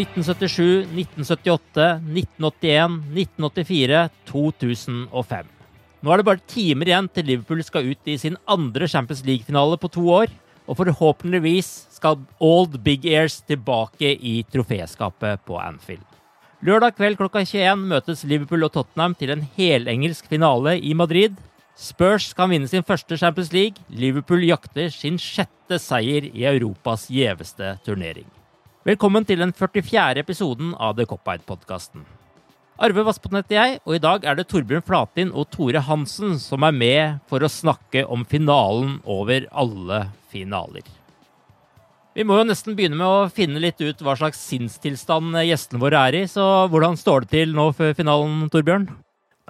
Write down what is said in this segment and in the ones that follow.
«1977, 1978, 1981, 1984, 2005. Nå er det bare timer igjen til Liverpool skal ut i sin andre Champions League-finale på to år, og forhåpentligvis skal Old Big Airs tilbake i troféskapet på Anfield. Lørdag kveld klokka 21 møtes Liverpool og Tottenham til en helengelsk finale i Madrid. Spurs kan vinne sin første Champions League. Liverpool jakter sin sjette seier i Europas gjeveste turnering. Velkommen til den 44. episoden av The Cop-Eyed-podkasten. Arve Vassbotn heter jeg, og i dag er det Torbjørn Flatin og Tore Hansen som er med for å snakke om finalen over alle finaler. Vi må jo nesten begynne med å finne litt ut hva slags sinnstilstand gjestene våre er i, så hvordan står det til nå før finalen, Torbjørn?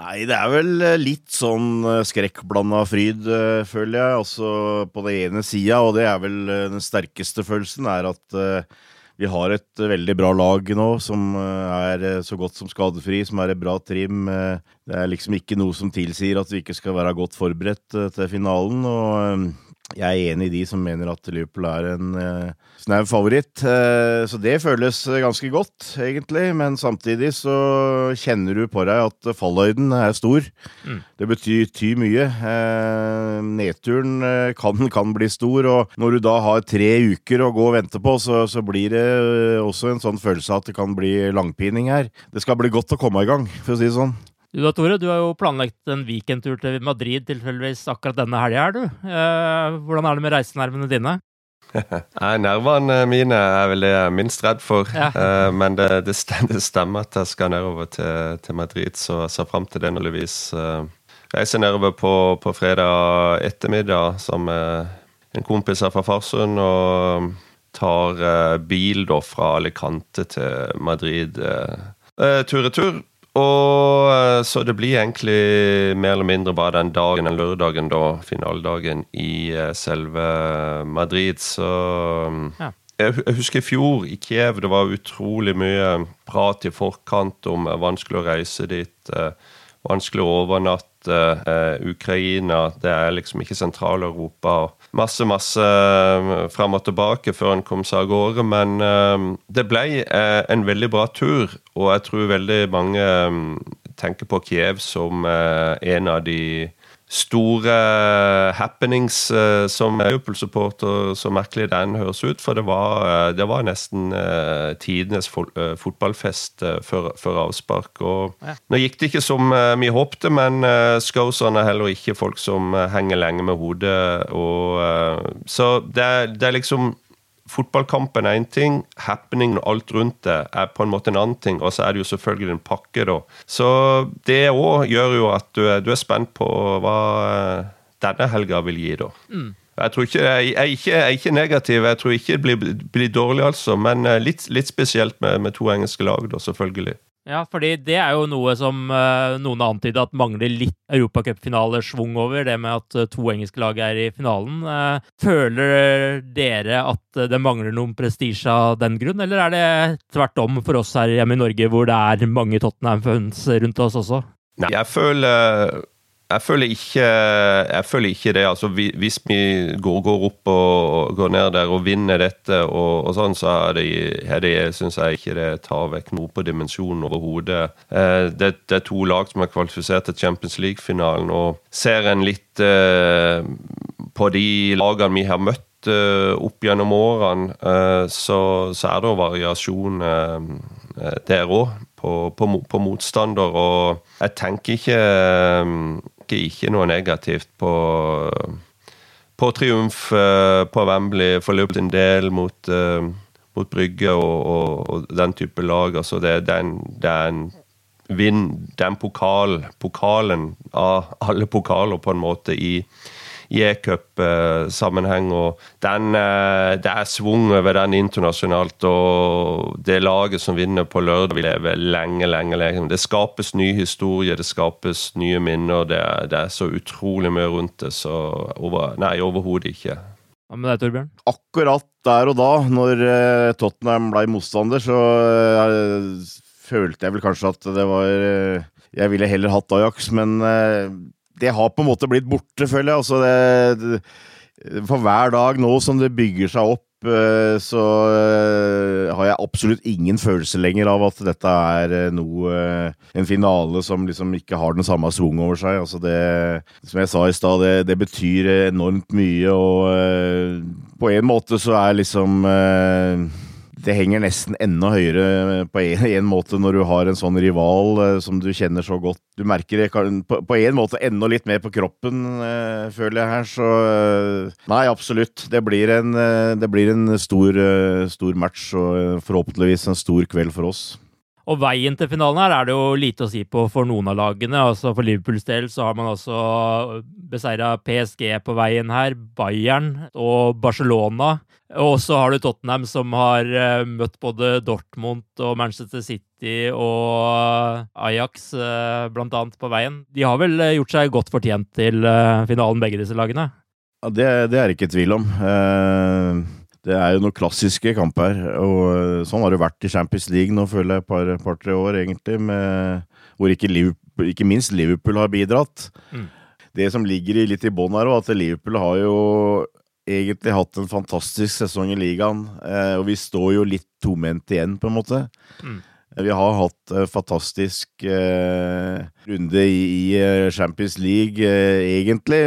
Nei, det er vel eh, litt sånn eh, skrekkblanda fryd, eh, føler jeg. Også på den ene sida, og det er vel den sterkeste følelsen, er at vi har et eh, veldig bra lag nå, som eh, er eh, så godt som skadefri, som er et bra trim. Det er liksom ikke noe som tilsier at vi ikke skal være godt forberedt til finalen. og jeg er enig i de som mener at Liverpool er en eh, snau favoritt. Eh, så det føles ganske godt, egentlig. Men samtidig så kjenner du på deg at fallhøyden er stor. Mm. Det betyr ty mye. Eh, nedturen eh, kan, kan bli stor, og når du da har tre uker å gå og vente på, så, så blir det eh, også en sånn følelse at det kan bli langpining her. Det skal bli godt å komme i gang, for å si det sånn. Du da, Tore, du har jo planlagt en weekendtur til Madrid tilfeldigvis akkurat denne helga her, du. Eh, hvordan er det med reisenervene dine? Nei, Nervene mine er vel det jeg er minst redd for. Ja. Eh, men det, det, stem- det stemmer at jeg skal nedover til, til Madrid, så jeg ser fram til det naturligvis. Uh, reiser nedover på, på fredag ettermiddag som en kompis her fra Farsund. Og tar eh, bil da fra Alicante til Madrid uh, tur-retur. Og eh, Så det blir egentlig mer eller mindre bare den dagen, den lørdagen, da, finaledagen i eh, selve Madrid. Så Ja. jeg, jeg husker i fjor i Kiev, det var utrolig mye prat i forkant om eh, vanskelig å reise dit. eh, Vanskelig å overnatte. eh, Ukraina, det er liksom ikke Sentral-Europa. og Masse, masse fram frem og tilbake før en kom seg av gårde. Men eh, det ble eh, en veldig bra tur, og jeg tror veldig mange eh, tenker på Kiev som eh, en av de store happenings eh, som Liverpool-supporter, så merkelig den høres ut. For det var, eh, det var nesten eh, tidenes eh, fotballfest eh, før, før avspark. Og Ja. Nå gikk det ikke som eh, vi håpte, men Scouserne er heller ikke folk som eh, henger lenge med hodet. Og, eh, så det, det er liksom fotballkampen er én ting, happeningen og alt rundt det er på en måte en annen ting, og så er det jo selvfølgelig en pakke, da. Så det òg gjør jo at du er, du er, spent på hva eh, denne helga vil gi, da. Mm. Jeg, tror ikke, jeg, er ikke, jeg, er ikke, negativ, jeg tror ikke det blir, blir dårlig, altså. Men eh, litt, litt spesielt med, med, to engelske lag, da, selvfølgelig. Ja, fordi det er jo noe som uh, noen har antydet at mangler litt europacupfinalesvung over, det med at uh, to engelske lag er i finalen. Uh, føler dere at det mangler noen prestisje av den grunn, eller er det tvert om for oss her hjemme i Norge, hvor det er mange Tottenham-fans rundt oss også? Nei, jeg føler jeg føler ikke, jeg føler ikke det. altså Hvis vi går, går, opp og går ned der og vinner dette, og, og sånn, så er det, er det syns jeg ikke det tar vekk noe på dimensjonen overhodet. Eh, det, det, er to lag som er kvalifisert til Champions League-finalen, og ser en litt eh, på de lagene vi har møtt eh, opp gjennom årene, så, så, er det variasjon der òg. På, på, på, motstander, og jeg tenker ikke merker ikke noe negativt på, på triumf uh, på Wembley for Liverpool sin del mot, uh, mot Brygge og, og, og, den type lag. Altså det, er en, det vinn, er pokal, pokalen av alle pokaler på en måte i i e-cup-sammenheng. og den, eh, Det er svung over den internasjonalt. og Det laget som vinner på lørdag, vil leve lenge, lenge. lenge. Det skapes ny historie, det skapes nye minner. Det er, det er så utrolig mye rundt det. så over, Nei, overhodet ikke. Hva med deg, Torbjørn? Akkurat der og da, når eh, Tottenham ble motstander, så uh, følte jeg vel kanskje at det var uh, Jeg ville heller hatt Ajax, men uh, det har på en måte blitt borte, føler jeg. Altså det, for hver dag nå som det bygger seg opp, eh, så eh, har jeg absolutt ingen følelse lenger av at dette er eh, noe En finale som liksom ikke har den samme swung over seg. Altså det, som jeg sa i stad, det, det, betyr enormt mye, og på en måte så er liksom det henger nesten enda høyere på en, måte når du har en sånn rival eh, som du kjenner så godt. Du merker det på, på en måte enda litt mer på kroppen, eh, føler jeg her, så eh, Nei, absolutt. Det blir en, eh, det blir en stor, eh, stor match, og forhåpentligvis en stor kveld for oss. Og veien til finalen her er det jo lite å si på for noen av lagene. Altså For Liverpools del så har man altså beseira PSG på veien her, Bayern og Barcelona. Og så har du Tottenham, som har uh, møtt både Dortmund og Manchester City og Ajax, uh, blant annet, på veien. De har vel uh, gjort seg godt fortjent til finalen, begge disse lagene? Ja, det, det er det ikke tvil om. Det er jo noen klassiske kamper, og sånn har det vært i Champions League nå, føler jeg, et par-tre år, egentlig, med, hvor ikke, Liverpool, ikke, minst Liverpool har bidratt. Mm. Det som ligger litt i bånn her, er at Liverpool har jo egentlig hatt en fantastisk sesong i ligaen, eh, og vi står jo litt tomhendt igjen, på en måte. Mm. Vi har hatt en fantastisk eh, runde i, i, eh, Champions League, eh, egentlig.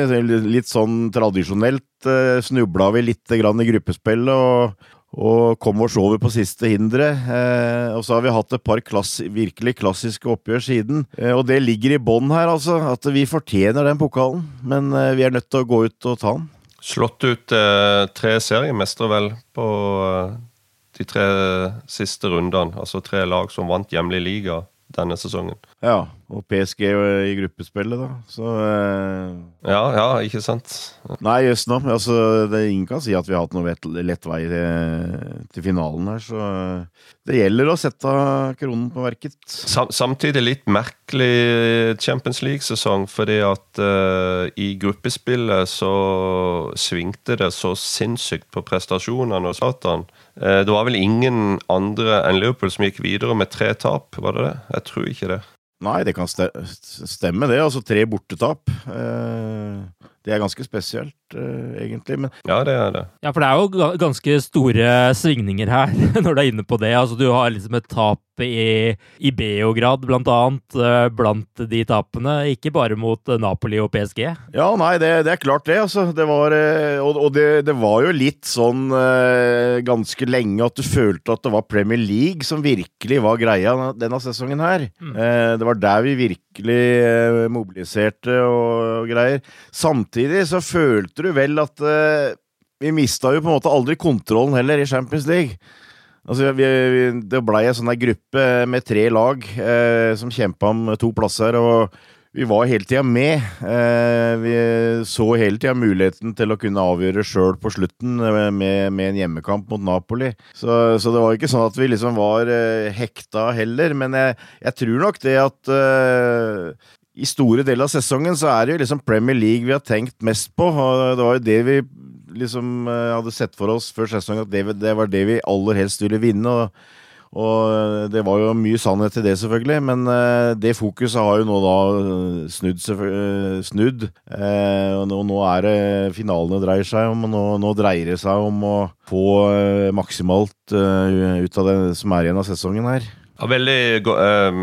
Litt sånn tradisjonelt eh, snubla vi litt grann i gruppespillet og, og kom oss over på siste hinderet. Eh, og så har vi hatt et par klass, virkelig klassiske oppgjør siden. Eh, og det ligger i bånn her, altså. At vi fortjener den pokalen. Men vi er nødt til å gå ut og ta den. Slått ut eh, tre seriemestere, vel, på eh, de tre siste rundene. Altså tre lag som vant hjemlig liga denne sesongen. Ja, og PSG i gruppespillet, da. Så eh... Ja, ja, ikke sant? Nei, jøss nå. Altså, det, ingen kan si at vi har hatt noe lett vei til, til, finalen her, så det gjelder å sette kronen på verket. Sam, samtidig litt merkelig Champions League-sesong, fordi at eh, i gruppespillet så svingte det så sinnssykt på prestasjonene og Satan. Eh, det var vel ingen andre enn Liverpool som gikk videre med tre tap, var det det? Jeg tror ikke det. Nei, det kan stemme, det. Altså tre bortetap. Eh, det er ganske spesielt, uh, egentlig. Men ja, det er det. Ja, for det er jo ganske store svingninger her, når du er inne på det. Altså, du har liksom et tap i, i Beograd, blant annet, uh, blant de tapene. Ikke bare mot uh, Napoli og PSG. Ja, nei, det, det er klart det, altså. Det var, og, og det, det, var jo litt sånn ganske lenge at du følte at det var Premier League som virkelig var greia denne sesongen her. Mm. det var der vi virkelig mobiliserte og, greier. Samtidig så følte du vel at uh, vi mista jo på en måte aldri kontrollen heller i Champions League. Altså, vi, vi, det blei en sånn gruppe med tre lag eh, som kjempa om to plasser, og vi var hele tida med. Eh, vi så hele tida muligheten til å kunne avgjøre sjøl på slutten eh, med, med, en hjemmekamp mot Napoli. Så, så, det var ikke sånn at vi liksom var eh, hekta heller, men jeg, jeg, tror nok det at eh, i store deler av sesongen så er det jo liksom Premier League vi har tenkt mest på. og Det var jo det vi liksom uh, hadde sett for oss før sesongen, at det, det, var det vi aller helst ville vinne. og, og det var jo mye sannhet til det, selvfølgelig, men uh, det fokuset har jo nå da snudd. snudd. Uh, og nå, er det finalene dreier seg om, og nå dreier det seg om å få maksimalt ut av det som er igjen av sesongen her. Ja, veldig eh,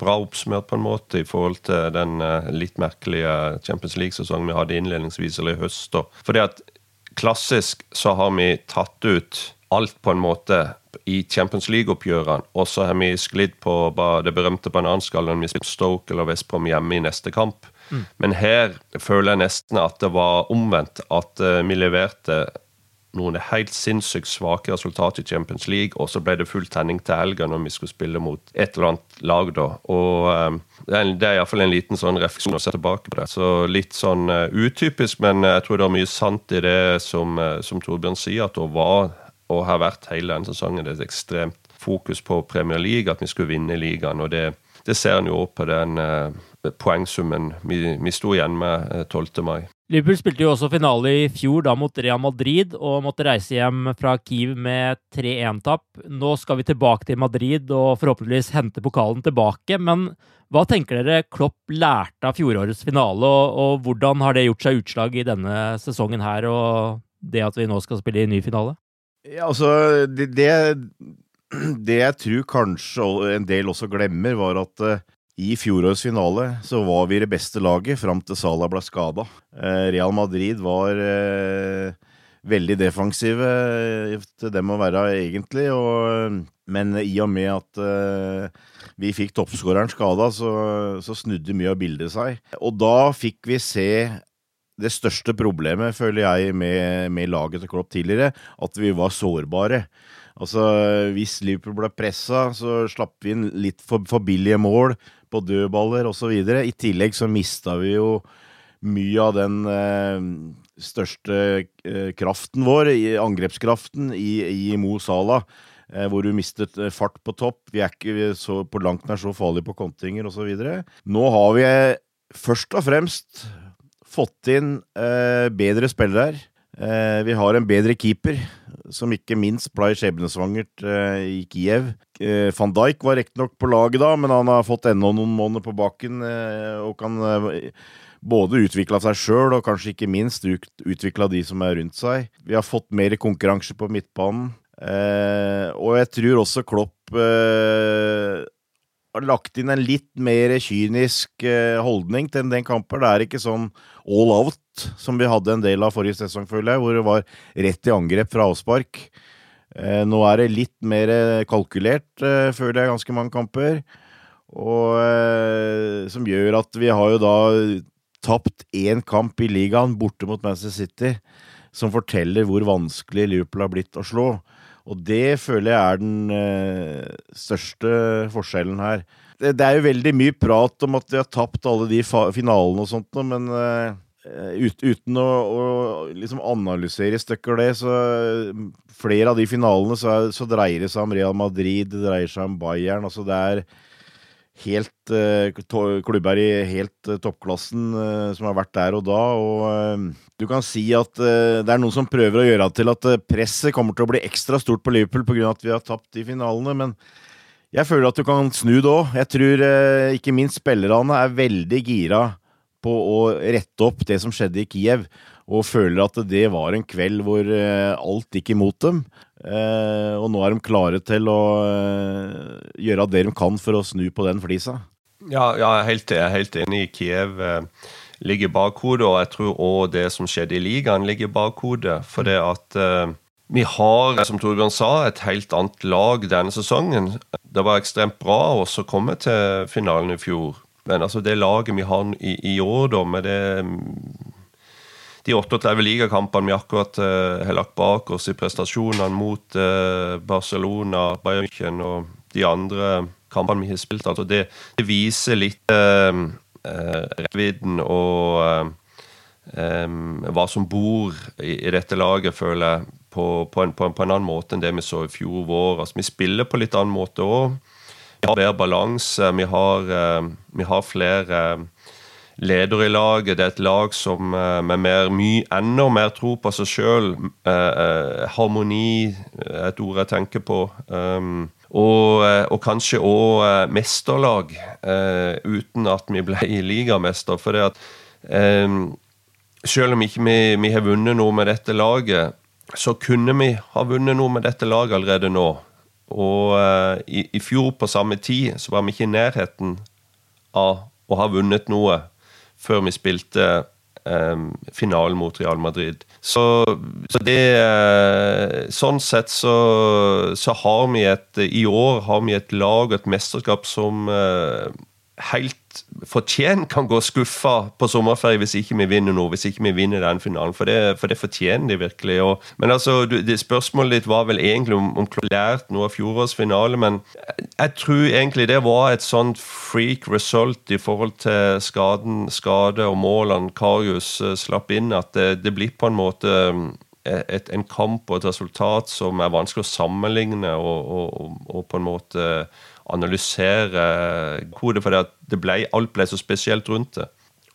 bra oppsummert på en måte i forhold til den eh, litt merkelige Champions League-sesongen vi hadde innledningsvis eller i høst. Fordi at klassisk så har vi tatt ut alt på en måte i Champions League-oppgjørene, og så har vi sklidd på det berømte bananskallet når vi spilte Stoke eller Vestprom hjemme i neste kamp. Mm. Men her føler jeg nesten at det var omvendt. At uh, vi leverte noen helt sinnssykt svake resultater i Champions League, og så ble det full tenning til helga når vi skulle spille mot et eller annet lag, da. Og um, det er, iallfall en liten sånn refleksjon å se tilbake på det. Så litt sånn uh, utypisk, men jeg tror det er mye sant i det som, som Torbjørn sier, at det var, og har vært hele denne sesongen, det er et ekstremt fokus på Premier League, at vi skulle vinne ligaen. og det, det ser en jo også på den uh, poengsummen vi, vi sto igjen med 12. mai. Liverpool spilte jo også finale i fjor, da mot Real Madrid, og måtte reise hjem fra Kiev med 3-1-tap. Nå skal vi tilbake til Madrid og forhåpentligvis hente pokalen tilbake. Men hva tenker dere Klopp lærte av fjorårets finale, og, og hvordan har det gjort seg utslag i denne sesongen her, og det at vi nå skal spille i ny finale? Ja, altså, det, det, det jeg tror kanskje en del også glemmer, var at uh, i fjorårets finale så var vi det beste laget fram til Salah ble skada. Uh, Real Madrid var uh, veldig defensive eh, til dem å være, egentlig. Og, men i og med at eh, vi fikk toppskåreren skada, så, så, snudde mye av bildet seg. Og da fikk vi se det største problemet, føler jeg, med, med laget til Klopp tidligere, at vi var sårbare. Altså, Hvis Liverpool ble pressa, så slapp vi inn litt for, for billige mål på dødballer osv. I tillegg så mista vi jo mye av den eh, største eh, kraften vår, i, angrepskraften, i, i Mo Salah. Eh, hvor du mistet eh, fart på topp. Vi er ikke så, på langt nær så farlige på kontinger osv. Nå har vi eh, først og fremst fått inn eh, bedre spillere her. vi har en bedre keeper som ikke minst ble skjebnesvangert eh, i Kiev. Eh, van Dijk var riktignok på laget da, men han har fått enda noen måneder på baken eh, og kan eh, både utvikle seg sjøl og kanskje ikke minst ut, utvikle de som er rundt seg. Vi har fått mer konkurranse på midtbanen. Eh, og jeg tror også Klopp eh, lagt inn en litt mer kynisk holdning til den kampen. Det er ikke sånn all out som vi hadde en del av forrige sesong, føler jeg, hvor det var rett i angrep fra avspark. Eh, nå er det litt mer kalkulert, eh, føler jeg, ganske mange kamper. Og eh, som gjør at vi har jo da tapt én kamp i ligaen borte mot Manchester City, som forteller hvor vanskelig Liverpool har blitt å slå. Og det føler jeg er den eh, største forskjellen her. Det, det, er jo veldig mye prat om at vi har tapt alle de finalene og sånt, men eh, ut, uten å, å, liksom analysere stykker det, så flere av de finalene så, er, så, dreier det seg om Real Madrid, det dreier seg om Bayern. altså Det er helt uh, klubber i helt uh, toppklassen uh, som har vært der og da. Og du kan si at det er noen som prøver å gjøre til at presset kommer til å bli ekstra stort på Liverpool pga. at vi har tapt de finalene, men jeg føler at du kan snu det òg. Jeg tror ikke minst spillerne er veldig gira på å rette opp det som skjedde i Kiev, og føler at det var en kveld hvor eh, alt gikk imot dem. Eh, og nå er de klare til å eh, gjøre det de kan for å snu på den flisa. Ja, ja jeg, er helt, enig. Kiev ligger i bakhodet, og jeg tror òg det som skjedde i ligaen, ligger i bakhodet. For det at vi har, som Torbjørn sa, et helt annet lag denne sesongen. Det var ekstremt bra å komme til finalen i fjor. Men altså det laget vi har i, i år, da, med det de 38 ligakampene vi akkurat uh, har lagt bak oss i prestasjonene mot uh, Barcelona, Bayern München og de andre kampene vi har spilt. Altså det, det viser litt eh, rekkevidden og hva som bor i, i, dette laget, føler jeg, på, på, en, på, en, på, en, annen måte enn det vi så i fjor vår. Altså, vi spiller på litt annen måte òg. Vi har bedre balanse. Vi har, vi har flere leder i laget. Det er et lag som eh, med mer, mye, enda mer tro på seg sjøl. Eh, eh, harmoni er et ord jeg tenker på. Um, og, og, kanskje òg mesterlag, uten at vi ble ligamester. For det at eh, selv om ikke vi, ikke har vunnet noe med dette laget, så kunne vi ha vunnet noe med dette laget allerede nå. Og eh, i, i, fjor på samme tid så var vi ikke i nærheten av å ha vunnet noe før vi spilte eh, finalen mot Real Madrid. Så, så det eh, Sånn sett så, så, har vi et I år har vi et lag og et mesterskap som eh, helt fortjent kan gå skuffa på sommerferie hvis ikke vi vinner noe, hvis ikke vi vinner den finalen. For det, for det fortjener de virkelig. Og, men altså, det, Spørsmålet ditt var vel egentlig om, om lært noe av fjorårets finale, men jeg tror egentlig det var et sånt freak result i forhold til skaden, skade og målene Karius uh, slapp inn, at det, det blir på en måte um, et, en kamp og et resultat som er vanskelig å sammenligne og, og, og på en måte analysere kodet, for ble, alt ble så spesielt rundt det.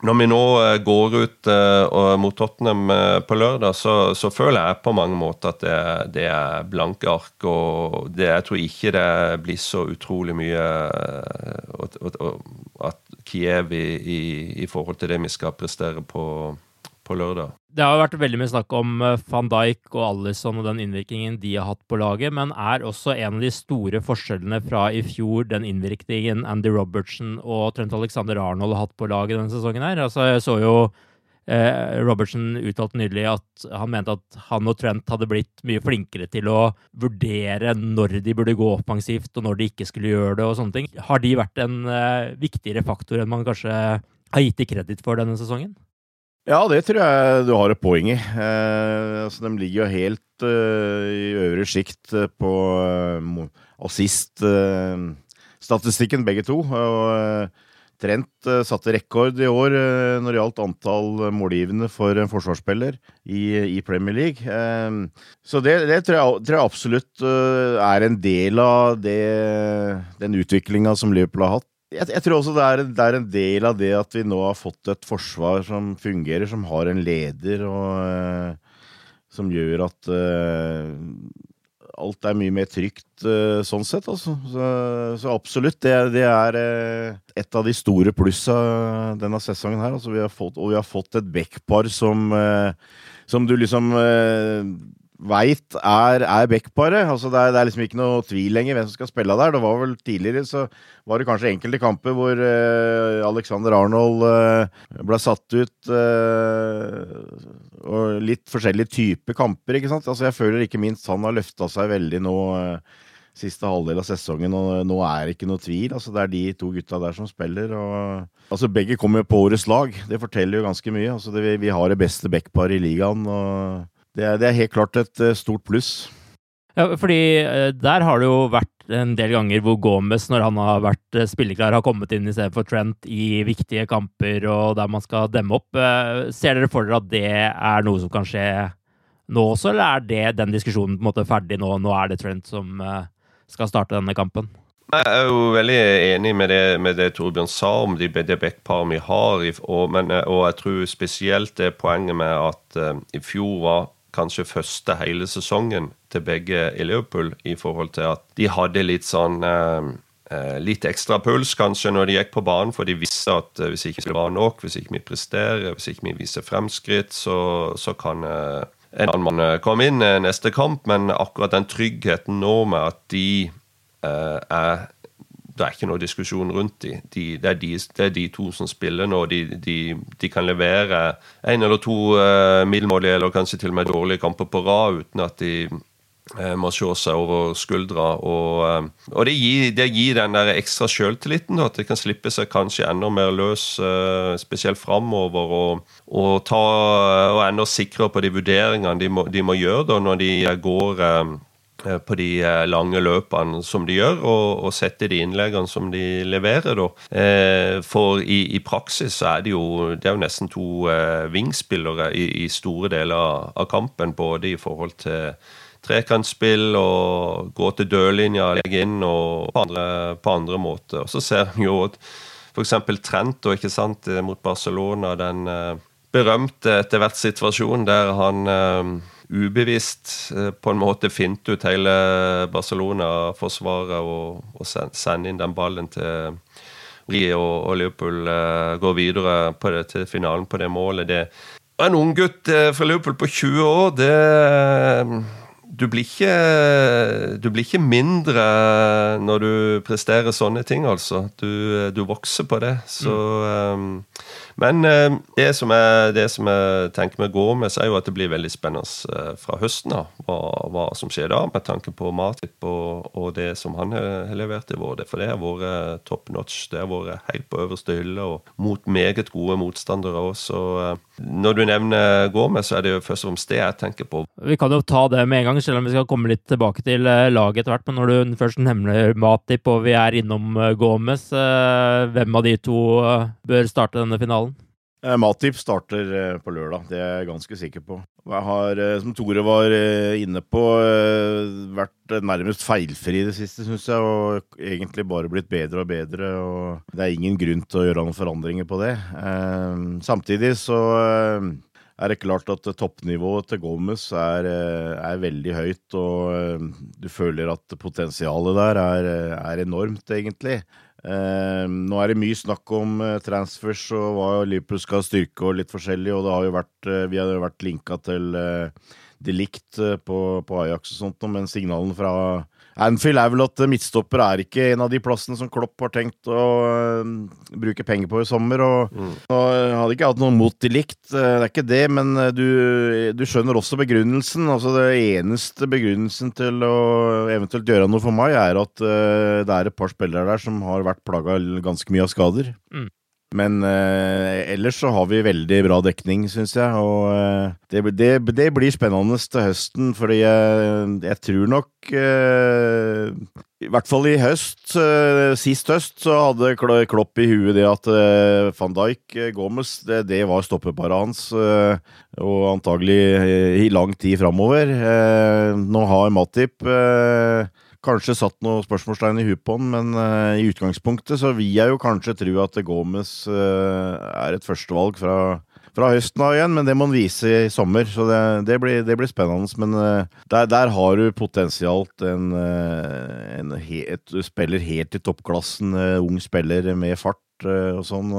Når vi nå eh, går ut uh, mot Tottenham på lørdag, så, så, føler jeg på mange måter at det, det er blanke ark. og det, Jeg tror ikke det blir så utrolig mye at Kiev i, i, i, forhold til det vi skal prestere på, på lørdag. Det har vært veldig mye snakk om eh, van Dijk og Alison og den innvirkningen de har hatt på laget, men er også en av de store forskjellene fra i fjor den innvirkningen Andy Robertson og Trent Alexander Arnold har hatt på laget denne sesongen her? Altså, jeg så jo eh, Robertson uttalte nylig at han mente at han og Trent hadde blitt mye flinkere til å vurdere når de burde gå offensivt, og når de ikke skulle gjøre det, og sånne ting. Har de vært en eh, viktigere faktor enn man kanskje har gitt dem kreditt for denne sesongen? Ja, det tror jeg du har et poeng i. Eh, altså, de ligger jo helt eh, i øvre sjikt eh, på eh, assist-statistikken, uh, begge to. Og Trent satte rekord i år når det gjaldt antall målgivende for en forsvarsspiller i, i Premier League. så det, det tror, jeg, tror, jeg, absolutt er en del av det, den utviklinga som Liverpool har hatt jeg, jeg, tror også det er, det er, en del av det at vi nå har fått et forsvar som fungerer, som har en leder, og uh, som gjør at uh, alt er mye mer trygt uh, sånn sett, altså. Så, så absolutt, det, det er et av de store plussa denne sesongen her. Altså, vi fått, og vi har fått et backpar som, som du liksom veit er, er backparet. Altså det, er, det er liksom ikke noe tvil lenger hvem som skal spille der. Det var vel Tidligere så var det kanskje enkelte kamper hvor uh, Alexander Arnold uh, ble satt ut. Uh, og litt forskjellige typer kamper, ikke sant. Altså jeg føler ikke minst han har løfta seg veldig nå siste halvdel av sesongen, og nå er det ikke noe tvil. Altså, det er de to gutta der som spiller. Og, altså, begge kommer på årets lag. Det forteller jo ganske mye. Altså, det, vi, vi, har det beste backparet i ligaen. og det er, det er helt klart et eh, stort pluss. Ja, fordi eh, der har det jo vært en del ganger hvor Gomez, når han har vært eh, spilleklar, har kommet inn i stedet for Trent i viktige kamper og der man skal demme opp. Ser dere for dere at det er noe som kan skje nå også, eller er det den diskusjonen på en måte ferdig nå? Nå er det Trent som skal starte denne kampen? Jeg er jo veldig enig med det, med det Torbjørn sa om de, det backparet vi har. Og, men, og, jeg tror spesielt det poenget med at uh, i fjor var kanskje første hele sesongen til begge i Liverpool, i forhold til at de hadde litt sånn eh, eh litt ekstra puls kanskje når de gikk på banen, for de visste at eh, hvis ikke det var nok, hvis ikke vi presterer, hvis ikke vi viser fremskritt, så, så kan eh, en annen mann eh, komme inn eh, neste kamp. Men akkurat den tryggheten nå med at de er det er ikke noe diskusjon rundt dem. de, det, er de det, er de, to som spiller nå. De, de kan levere én eller to uh, middelmådige eller kanskje til og med dårlige kamper på rad uten at de må se seg over skuldra. Og, og det, gir, det, gir, den der ekstra sjøltilliten, at de kan slippe seg kanskje enda mer løs, spesielt framover. Og, og, ta, og enda sikrere på de vurderingene de må, må gjøre da, når de går Eh, på de eh, lange løpene som de gjør, og, og sette de innleggene som de leverer. Da. Eh, for i, i, praksis så er det jo, det er jo nesten to vingspillere i, i, store deler av kampen, både i forhold til trekantspill og gå til dørlinja, legge inn og på andre, på andre måter. Og så ser vi jo f.eks. Trent og ikke sant, mot Barcelona, den berømte etter hvert situasjonen der han ubevisst eh, på en måte fint ut hele Barcelona-forsvaret og, og sende inn den ballen til Rie og, Liverpool uh, går videre det, til finalen på det målet. Det en unggutt uh, fra Liverpool på 20 år. det du blir, ikke, du blir ikke mindre når du presterer sånne ting, altså. Du, du vokser på det. Så mm. um, men eh, det som, jeg, det som jeg tenker vi går med, så er jo at det blir veldig spennende eh, fra høsten av hva, hva, som skjer da, med tanke på Matip og, og det som han har levert i vår. For det har vært eh, top notch. Det har vært helt på øverste hylle og mot meget gode motstandere også. Når du nevner Gomez, så er det jo først og fremst det jeg tenker på. Vi kan jo ta det med en gang, selv om vi skal komme litt tilbake til laget etter hvert. Men når du først nevner Matip og vi er innom Gomez, hvem av de to bør starte denne finalen? Eh, Matip starter eh, på lørdag, det er jeg ganske sikker på. Jeg har, eh, som Tore var inne på, vært nærmest feilfri i det siste, syns jeg. Og egentlig bare blitt bedre og bedre. Og det er ingen grunn til å gjøre noen forandringer på det. Samtidig så er det klart at toppnivået til Gomez er, er veldig høyt, og du føler at potensialet der er, er enormt, egentlig. Eh, nå er det mye snakk om eh, transfers og hva Liverpool skal styrke og litt forskjellig, og det har jo vært, eh, vi har jo vært linka til eh, delikt eh, på, på, Ajax og sånt, men signalen fra Anfield er vel at midtstopper er ikke en av de plassene som Klopp har tenkt å uh, bruke penger på i sommer. og mm. og hadde ikke hatt noe mot de likt, det er ikke det, men du, du, skjønner også begrunnelsen. altså Det eneste begrunnelsen til å eventuelt gjøre noe for meg, er at uh, det er et par spillere der som har vært plaga ganske mye av skader. Mm. Men eh, ellers så har vi veldig bra dekning, syns jeg. Og eh, det, det, det, blir spennende til høsten, fordi jeg, jeg tror nok eh, I hvert fall i høst, eh, sist høst, så hadde Klopp i huet det at eh, van Dijk, eh, Gomez, det, det var stoppeparet hans. og antagelig i lang tid framover. nå har Matip kanskje satt noen spørsmålstegn i huet på den, men uh, i utgangspunktet så vil jeg jo kanskje tro at Gomez uh, er et førstevalg fra, fra høsten av igjen, men det må han vise i sommer. Så det, det, blir, det blir, spennende. Men uh, der, der, har du potensialt en, en he, spiller helt i toppklassen, ung spiller med fart og sånn.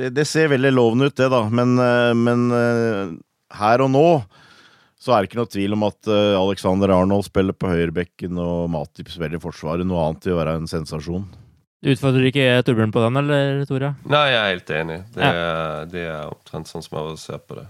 Det, det, ser veldig lovende ut, det, da. Men, men her og nå så er det ikke noe tvil om at uh, Alexander Arnold spiller på høyrebekken og Matip spiller i Forsvaret. Noe annet vil være en sensasjon. Du utfordrer ikke Torbjørn på den, eller Tore? Nei, jeg er helt enig. Det, ja. det er omtrent sånn som jeg ser på det.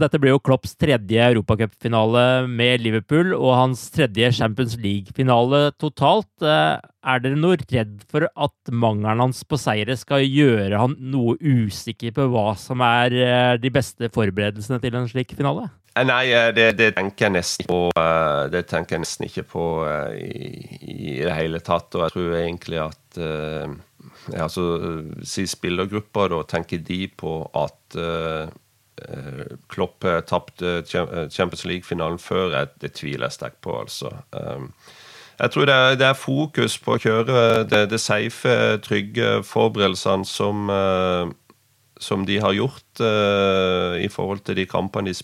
Dette blir jo Klopps tredje europacupfinale med Liverpool og hans tredje Champions League-finale totalt. Eh, er dere noe redd for at mangelen hans på seire skal gjøre han noe usikker på hva som er eh, de beste forberedelsene til en slik finale? Eh, nei, det, det, tenker jeg nesten på Det tenker jeg nesten ikke på i, i det hele tatt. Og jeg tror egentlig at ja, altså, Si spillergrupper, da tenker de på at Eh, Klopp tapte eh, Champions League-finalen før, det tviler jeg sterkt på, altså. Jeg tror det er, det er, fokus på å kjøre det, det safe, trygge forberedelsene som, som de har gjort uh, i forhold til de kampene de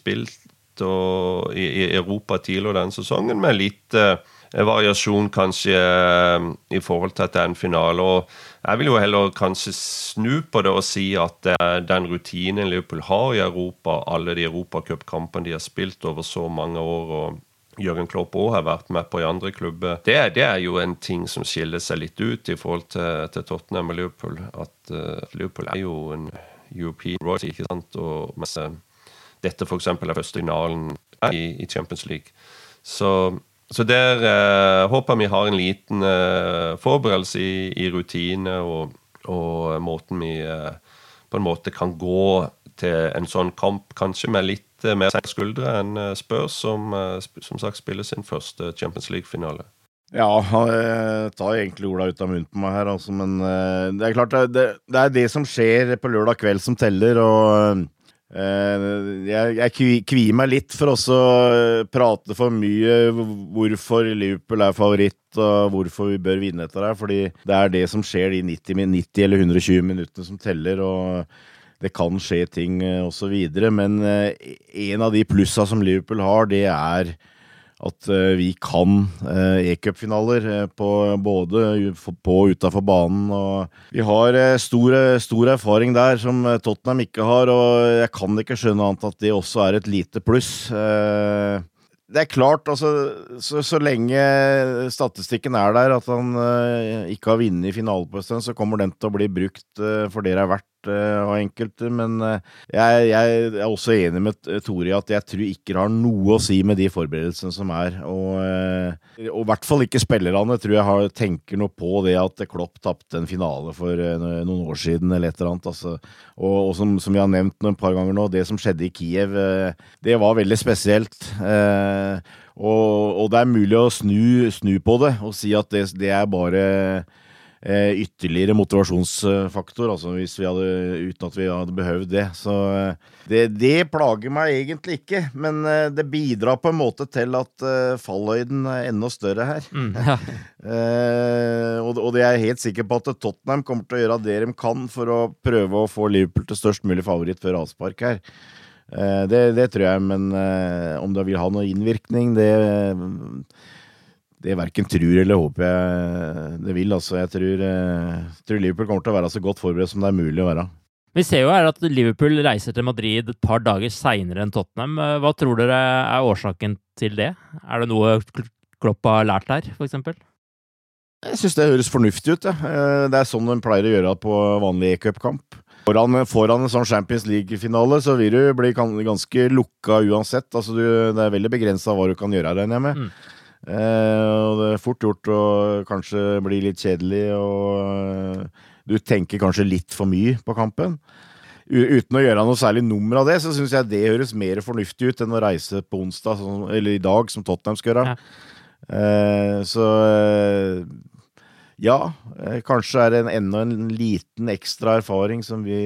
spilte i, i, Europa tidligere denne sesongen, med litt uh, variasjon kanskje i forhold til at det er en finale. og jeg vil jo heller kanskje snu på det og si at den rutinen Liverpool har i Europa, alle de europacupkampene de har spilt over så mange år og Jørgen Klopp òg har vært med på i andre klubber. Det, det, er jo en ting som skiller seg litt ut i forhold til, til Tottenham og Liverpool. At uh, Liverpool er jo en European royalty, ikke sant. Og mens dette f.eks. er første finalen i, i Champions League. Så så der eh, håper vi har en liten eh, forberedelse i, i rutine og, og, måten vi eh, på en måte kan gå til en sånn kamp, kanskje med litt eh, mer skuldre enn eh, Spurs, som som sagt spiller sin første Champions League-finale. Ja, jeg tar egentlig orda ut av munnen på meg her, altså, men det er klart det, det, er det som skjer på lørdag kveld som teller. og Eh, jeg, jeg kvier meg litt for også å eh, prate for mye hvorfor Liverpool er favoritt, og hvorfor vi bør vinne etter det. Fordi det er det som skjer de 90, 90 eller 120 minuttene som teller. og det kan skje ting eh, osv. Men en av de plussa som Liverpool har, det er at uh, vi kan uh, e-cupfinaler uh, både på og utafor banen. Og vi har stor, stor, erfaring der som Tottenham ikke har, og jeg kan ikke skjønne annet at det også er et lite pluss. det er klart, altså, så, så, lenge statistikken er der at han ikke har vunnet i finale på en stund, så kommer den til å bli brukt for det det er verdt av enkelte, men eh, jeg, jeg, er også enig med Tore i at jeg tror ikke det har noe å si med de forberedelsene som er. Og, eh, og i hvert fall ikke spillerne tror jeg har, tenker noe på det at Klopp tapte en finale for eh, noen år siden eller et eller annet. Altså. Og, og som, som, vi har nevnt et par ganger nå, det som skjedde i Kiev, det var veldig spesielt. Og, og, det er mulig å snu, snu på det og si at det, det er bare eh, ytterligere motivasjonsfaktor, altså hvis vi hadde, uten at vi hadde behøvd det. Så eh, det, det, plager meg egentlig ikke, men eh, det bidrar på en måte til at eh, fallhøyden er enda større her. Mm, ja. Eh, og, og det er jeg helt sikker på at Tottenham kommer til å gjøre det de kan for å prøve å få Liverpool til størst mulig favoritt før avspark her. Det, det, tror jeg, men om det vil ha noe innvirkning, det det verken tror eller håper jeg det vil. Altså, jeg tror, eh, tror, Liverpool kommer til å være så godt forberedt som det er mulig å være. Vi ser jo her at Liverpool reiser til Madrid et par dager seinere enn Tottenham. Eh, hva tror dere er årsaken til det? Er det noe Klopp har lært her, f.eks.? Jeg syns det høres fornuftig ut. Ja. Eh, det er sånn de pleier å gjøre på vanlig e-cupkamp. Foran, foran, en sånn Champions League-finale så vil du bli ganske lukka uansett. Altså, du, det er veldig begrensa hva du kan gjøre, regner jeg med. Mm. Eh, og det er fort gjort å kanskje bli litt kjedelig, og eh, du tenker kanskje litt for mye på kampen. Uten å gjøre noe særlig nummer av det, så syns jeg det høres mer fornuftig ut enn å reise på onsdag, eller i dag, som Tottenham skal gjøre. Ja. Eh, så ja, kanskje er det en, enda en liten ekstra erfaring som vi,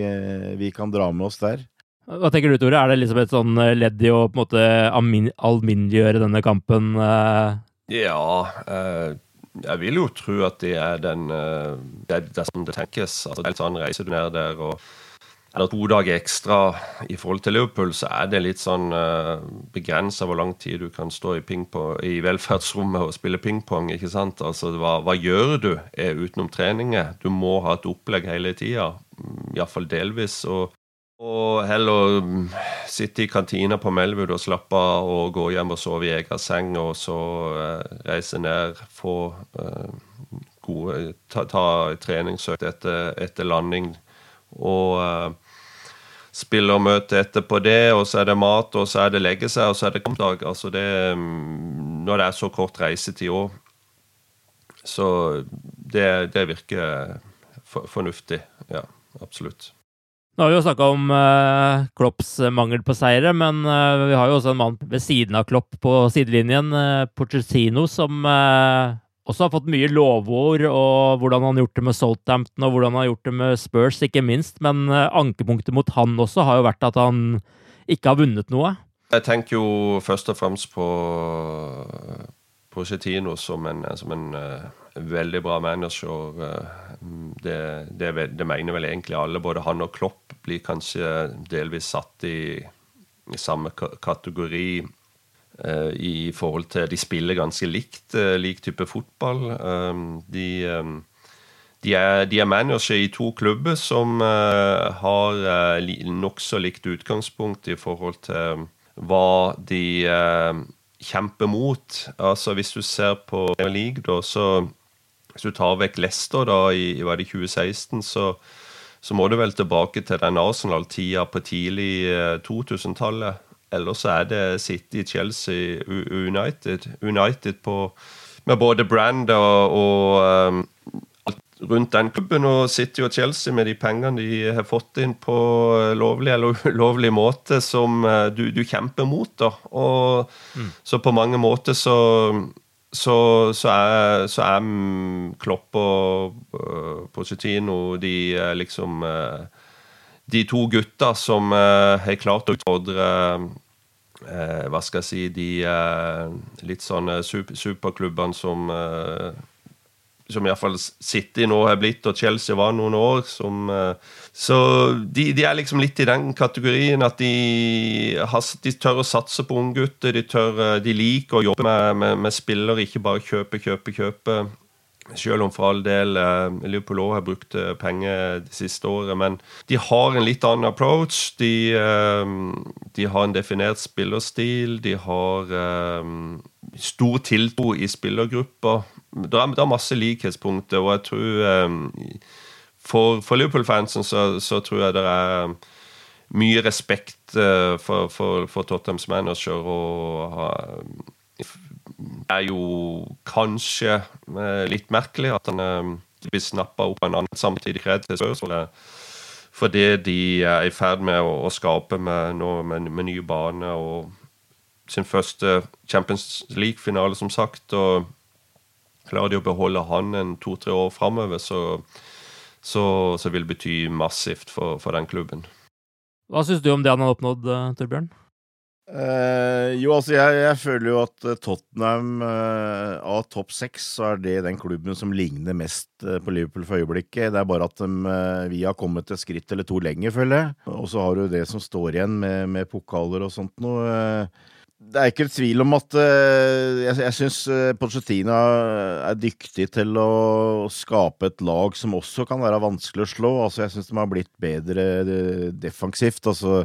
vi kan dra med oss der. Hva tenker du, Tore? Er det liksom et sånn eh, ledd i å på en måte alminneliggjøre denne kampen? Eh? Ja, eh, jeg vil jo tro at det er den Det er, det er sånn det tenkes. Altså, det er sånn Reiser du ned der og eller to dager ekstra i forhold til Liverpool, så er det litt sånn uh, begrensa hvor lang tid du kan stå i, i velferdsrommet og spille pingpong. ikke sant? Altså, hva, hva gjør du utenom treninger? Du må ha et opplegg hele tida, mm, iallfall delvis. og og heller mm, sitte i kantina på Melwood og slappe av og gå hjem og sove i egen seng, og så uh, reise ned, få uh, gode Ta, ta treningsøkt etter, etter, landing og uh, spille og møte etterpå det, og så er det mat, og så er det legge seg, og så er det kampdag. Altså det um, Når det er så kort reisetid òg, så det, det virker fornuftig. Ja, absolutt. Nå har vi jo snakka om uh, Klopps mangel på seire, men uh, vi har jo også en mann ved siden av Klopp på sidelinjen, uh, Porcesino, som uh, også har fått mye lovord, og hvordan han har gjort det med Southampton, og hvordan han har gjort det med Spurs, ikke minst. Men ankepunktet mot han også har jo vært at han ikke har vunnet noe. Jeg tenker jo først og fremst på Porcetino som en, som en veldig bra manager. Det, det, det, mener vel egentlig alle. Både han og Klopp blir kanskje delvis satt i, i samme kategori uh, i forhold til De spiller ganske likt, uh, lik type fotball. Um, de, um, de, er, de er manager i to klubber som uh, har uh, nokså likt utgangspunkt i forhold til hva de kjemper mot. Altså Hvis du ser på League, da, så hvis du tar vekk Leicester da, i, var det 2016, så, så må du vel tilbake til den Arsenal-tida på tidlig 2000-tallet. Eller så er det City, Chelsea, United. United på, med både brand og, og um, rundt den klubben. Og City og Chelsea med de pengene de har fått inn på lovlig eller ulovlig måte, som uh, du, du, kjemper mot. da. Og, mm. Så på mange måter så så, så, er, så er Klopp og uh, Pochettino de er liksom uh, De to gutta som uh, har klart å utfordre uh, Hva skal jeg si De litt sånne super, superklubbene som som iallfall City nå har blitt, og Chelsea var noen år. Som, så de, de, er liksom litt i den kategorien at de, has, de tør å satse på unggutter. De, de liker å jobbe med, med, med spillere, ikke bare kjøpe, kjøpe, kjøpe. Selv om for all del eh, Liverpool òg har brukt eh, penger det siste året. Men de har en litt annen approach. De, eh, de har en definert spillerstil. De har eh, stor tiltro i spillergrupper. Det er, masse likhetspunkter, og jeg tror eh, For, for Liverpool-fansen så, så, tror jeg det er mye respekt eh, for, for, for Tottenhams manager og det er jo kanskje eh, litt merkelig at han eh, blir snappa opp av en annen samtidig kred til spørsmålet. For det de er i ferd med å, å skape med, nå, med, med nye bane og sin første Champions League-finale, som sagt. og Klarer de å beholde han en to-tre år framover, så, så, så, vil bety massivt for, for den klubben. Hva syns du om det han har oppnådd, eh, Torbjørn? Eh, jo, altså, jeg, jeg, føler jo at eh, Tottenham eh, av topp seks, så er det den klubben som ligner mest uh, på Liverpool for øyeblikket. Det er bare at de, vi har kommet et skritt eller to lenger, føler jeg. Og så har du det som står igjen med, med pokaler og sånt noe. Det er ikke tvil om at jeg, jeg syns Pochettino er dyktig til å skape et lag som også kan være vanskelig å slå. Altså, jeg syns de har blitt bedre defensivt. altså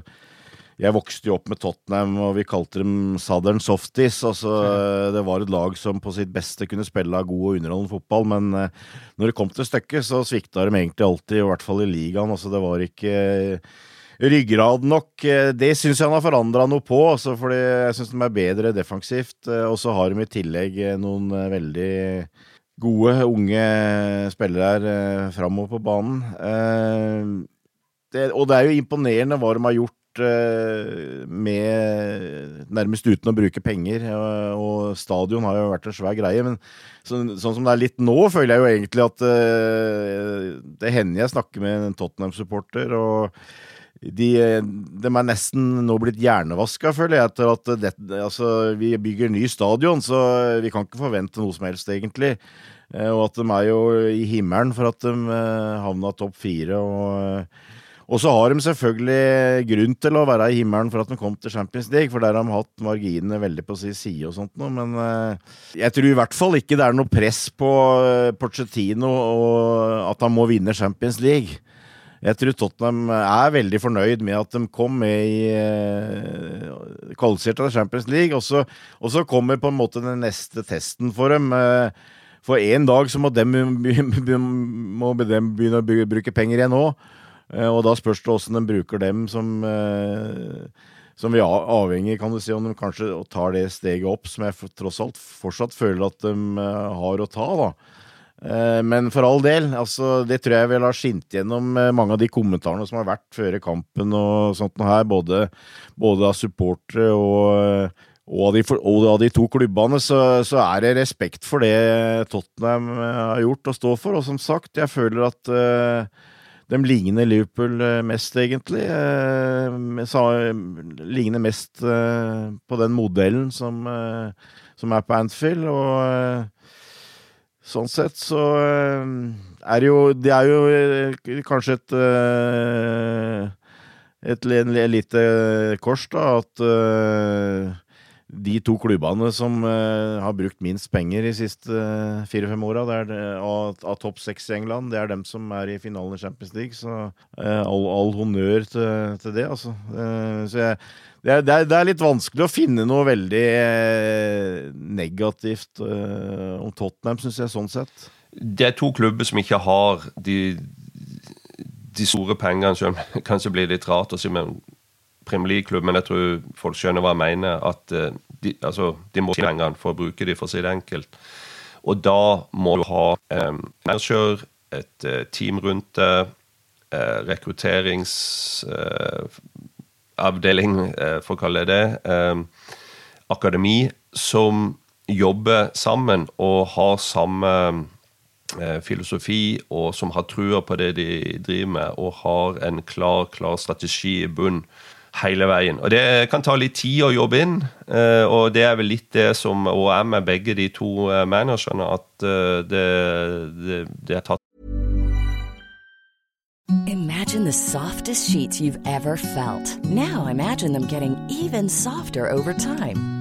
jeg vokste jo opp med Tottenham, og vi kalte dem Southern Softies. Altså, det var et lag som på sitt beste kunne spille god og underholdende fotball, men eh, når det kom til stykket, så svikta de egentlig alltid, i hvert fall i ligaen. Altså, det var ikke eh, ryggrad nok. Eh, det syns jeg han har forandra noe på, også fordi jeg syns de er bedre defensivt. Og så har de i tillegg noen veldig gode, unge spillere her framover på banen. Det, og det er jo imponerende hva de har gjort Eh, med nærmest uten å bruke penger. Og stadion har jo vært en svær greie. Men sånn, sånn som det er litt nå, føler jeg jo egentlig at det hender jeg snakker med en Tottenham-supporter. og de, de, er nesten nå blitt hjernevaska, føler jeg, etter at det, altså, vi bygger ny stadion, så vi kan ikke forvente noe som helst, egentlig. Eh, og at de er jo i himmelen for at de havna topp fire. og og så har de selvfølgelig grunn til å være i himmelen for at de kom til Champions League, for der har de hatt marginene veldig på sin side og sånt noe, men uh, jeg tror i hvert fall ikke det er noe press på Pochettino og at han må vinne Champions League. Jeg tror Tottenham er veldig fornøyd med at de kom med i eh, kvalifiserte til Champions League, og så, og så, kommer på en måte den neste testen for dem. Uh, for en dag så må de, må de begynne å bruke penger igjen òg. Eh, og da spørs det åssen de bruker dem som eh, som vi er avhengig kan du si, om de kanskje tar det steget opp, som jeg tross alt fortsatt føler at de eh, har å ta. da. Men for all del, altså, det tror jeg vel har skint gjennom mange av de kommentarene som har vært før kampen og sånt noe her, både, både av supportere og, og, av de, og, av de, to klubbene, så, så, er det respekt for det Tottenham har gjort og står for. Og som sagt, jeg føler at uh, de ligner Liverpool eh, mest, egentlig. Eh, ligner mest uh, på den modellen som, som er på Anfield, og sånn sett så er det jo Det er jo kanskje et et lite kors, da, at de to klubbene som uh, har brukt minst penger de siste uh, fire-fem åra av, av topp seks i England, det er dem som er i finalen i Champions League. Så uh, all, all, honnør til, til det, altså. så jeg, det, er, det, er, det, er, litt vanskelig å finne noe veldig negativt om Tottenham, syns jeg, sånn sett. Det er to klubber som ikke har de, de store pengene, selv kanskje blir litt rart å si, men Premier League-klubb, men jeg tror folk skjønner hva jeg mener. At uh, de, altså, de må tjene pengene for å bruke dem, for å si det enkelt. Og da må du ha um, manager, et uh, team rundt det, uh, rekrutteringsavdeling, for å kalle det det, akademi, som jobber sammen og har samme Eh, filosofi, og som har trua på det de driver med, og har en klar, klar strategi i bunn hele veien. Og Det kan ta litt tid å jobbe inn, eh, og det er vel litt det som òg er med begge de to eh, managerne, at det, det, det er tatt Imagine the softest sheets you've ever felt. Now imagine them getting even softer over time.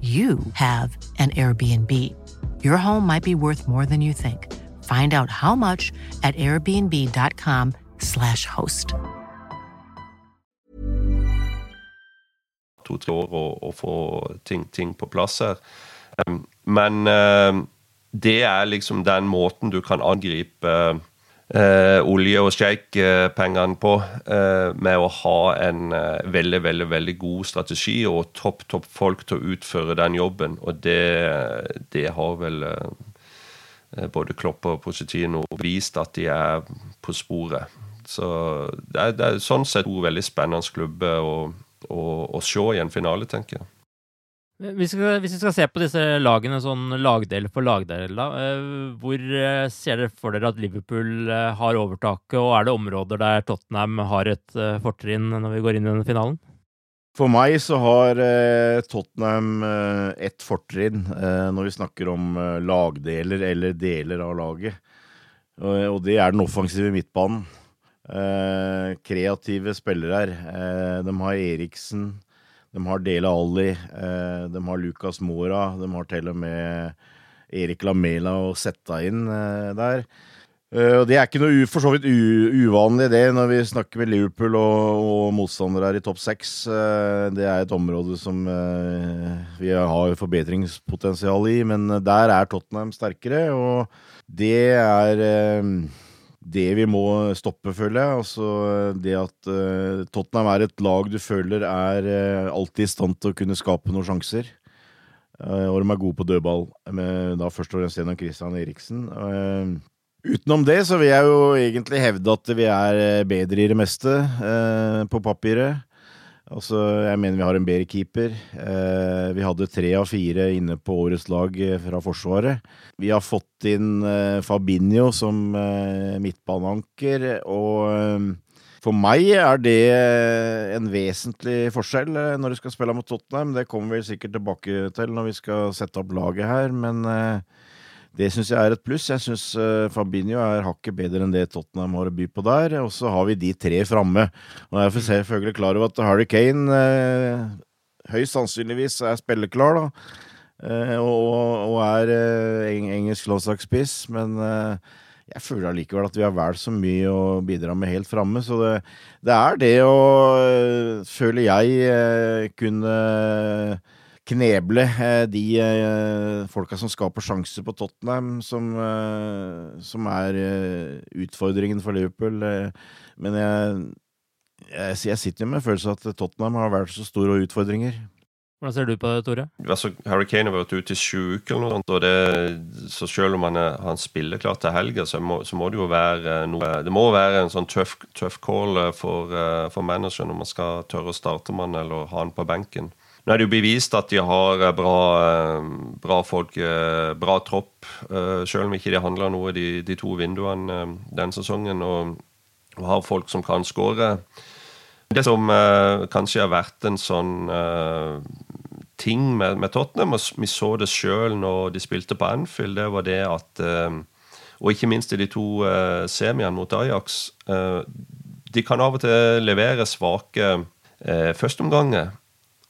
you have an Airbnb. Your home might be worth more than you think. Find out how much at airbnb.com/slash host. To-tre år å få ting, ting, på plass her. Um, men um, det er liksom den måten du kan angripe uh, olje- og sjeikpengene på, eh, med å ha en veldig, veldig veldig god strategi og topp, topp folk til å utføre den jobben. Og det, det har vel både Klopp og Positino vist at de er på sporet. Så det er, det er sånn sett to veldig spennende klubber å, å, å se i en finale, tenker jeg. Hvis vi, skal, hvis vi skal se på disse lagene sånn lagdel for lagdel, da, hvor ser dere for dere at Liverpool har overtaket, og er det områder der Tottenham har et fortrinn når vi går inn i denne finalen? For meg så har Tottenham ett fortrinn når vi snakker om lagdeler eller deler av laget. Og det er den offensive midtbanen. Kreative spillere her. De har Eriksen. De har Dele Alli, eh, de har Lucas Mora, de har til og med Erik Lamela å sette inn eh, der. Og det er ikke noe for så vidt uvanlig det når vi snakker med Liverpool og, og motstandere her i topp seks. Det er et område som vi har forbedringspotensial i, men der er Tottenham sterkere. Og det er det vi må stoppe, føler jeg. Altså det at uh, Tottenham er et lag du føler er uh, alltid i stand til å kunne skape noen sjanser. Uh, og de er gode på dødball, med, da først og fremst gjennom Christian Eriksen. utenom det så vil jeg jo egentlig hevde at vi er bedre i det meste på papiret. Altså, jeg mener vi har en bedre keeper. Eh, vi hadde tre av fire inne på årets lag eh, fra Forsvaret. Vi har fått inn eh, Fabinho som eh, midtbaneanker, og eh, for meg er det en vesentlig forskjell eh, når du skal spille mot Tottenham. Det kommer vi sikkert tilbake til når vi skal sette opp laget her, men det syns jeg er et pluss. Jeg syns uh, Fabinho er hakket bedre enn det Tottenham har å by på der. Og så har vi de tre framme. Og jeg er selvfølgelig klar over at Harry Kane uh, høyst sannsynligvis er spilleklar, da. Og, og, er engelsk landslagsspiss, men jeg føler allikevel at vi har vel så mye å bidra med helt framme. Så det, det, er det å, føler jeg, kunne kneble eh, de eh, folka som skaper sjanser på Tottenham, som, eh, som er utfordringen for Liverpool. Men jeg, jeg, jeg sitter jo med følelsen at Tottenham har vært så store utfordringer. Hvordan ser du på det, Tore? Altså, Harry Kane har vært ute i sju uker, eller noe sånt, og det, så selv om han, er, han spiller klart til helga, så, så, må det jo være noe Det må være en sånn tøff, tøff call for, for manageren når man skal tørre å starte man eller ha han på benken. Nå er det jo bevist at de har eh, bra, eh, bra folk, eh, bra tropp, selv om ikke det handler noe de, de to vinduene den sesongen, og, og, har folk som kan skåre. Det som kanskje har vært en sånn ting med, med, Tottenham, og vi så det sjøl når de spilte på Anfield, det var det at Og ikke minst i de to semiene mot Ajax. de kan av og til levere svake førsteomganger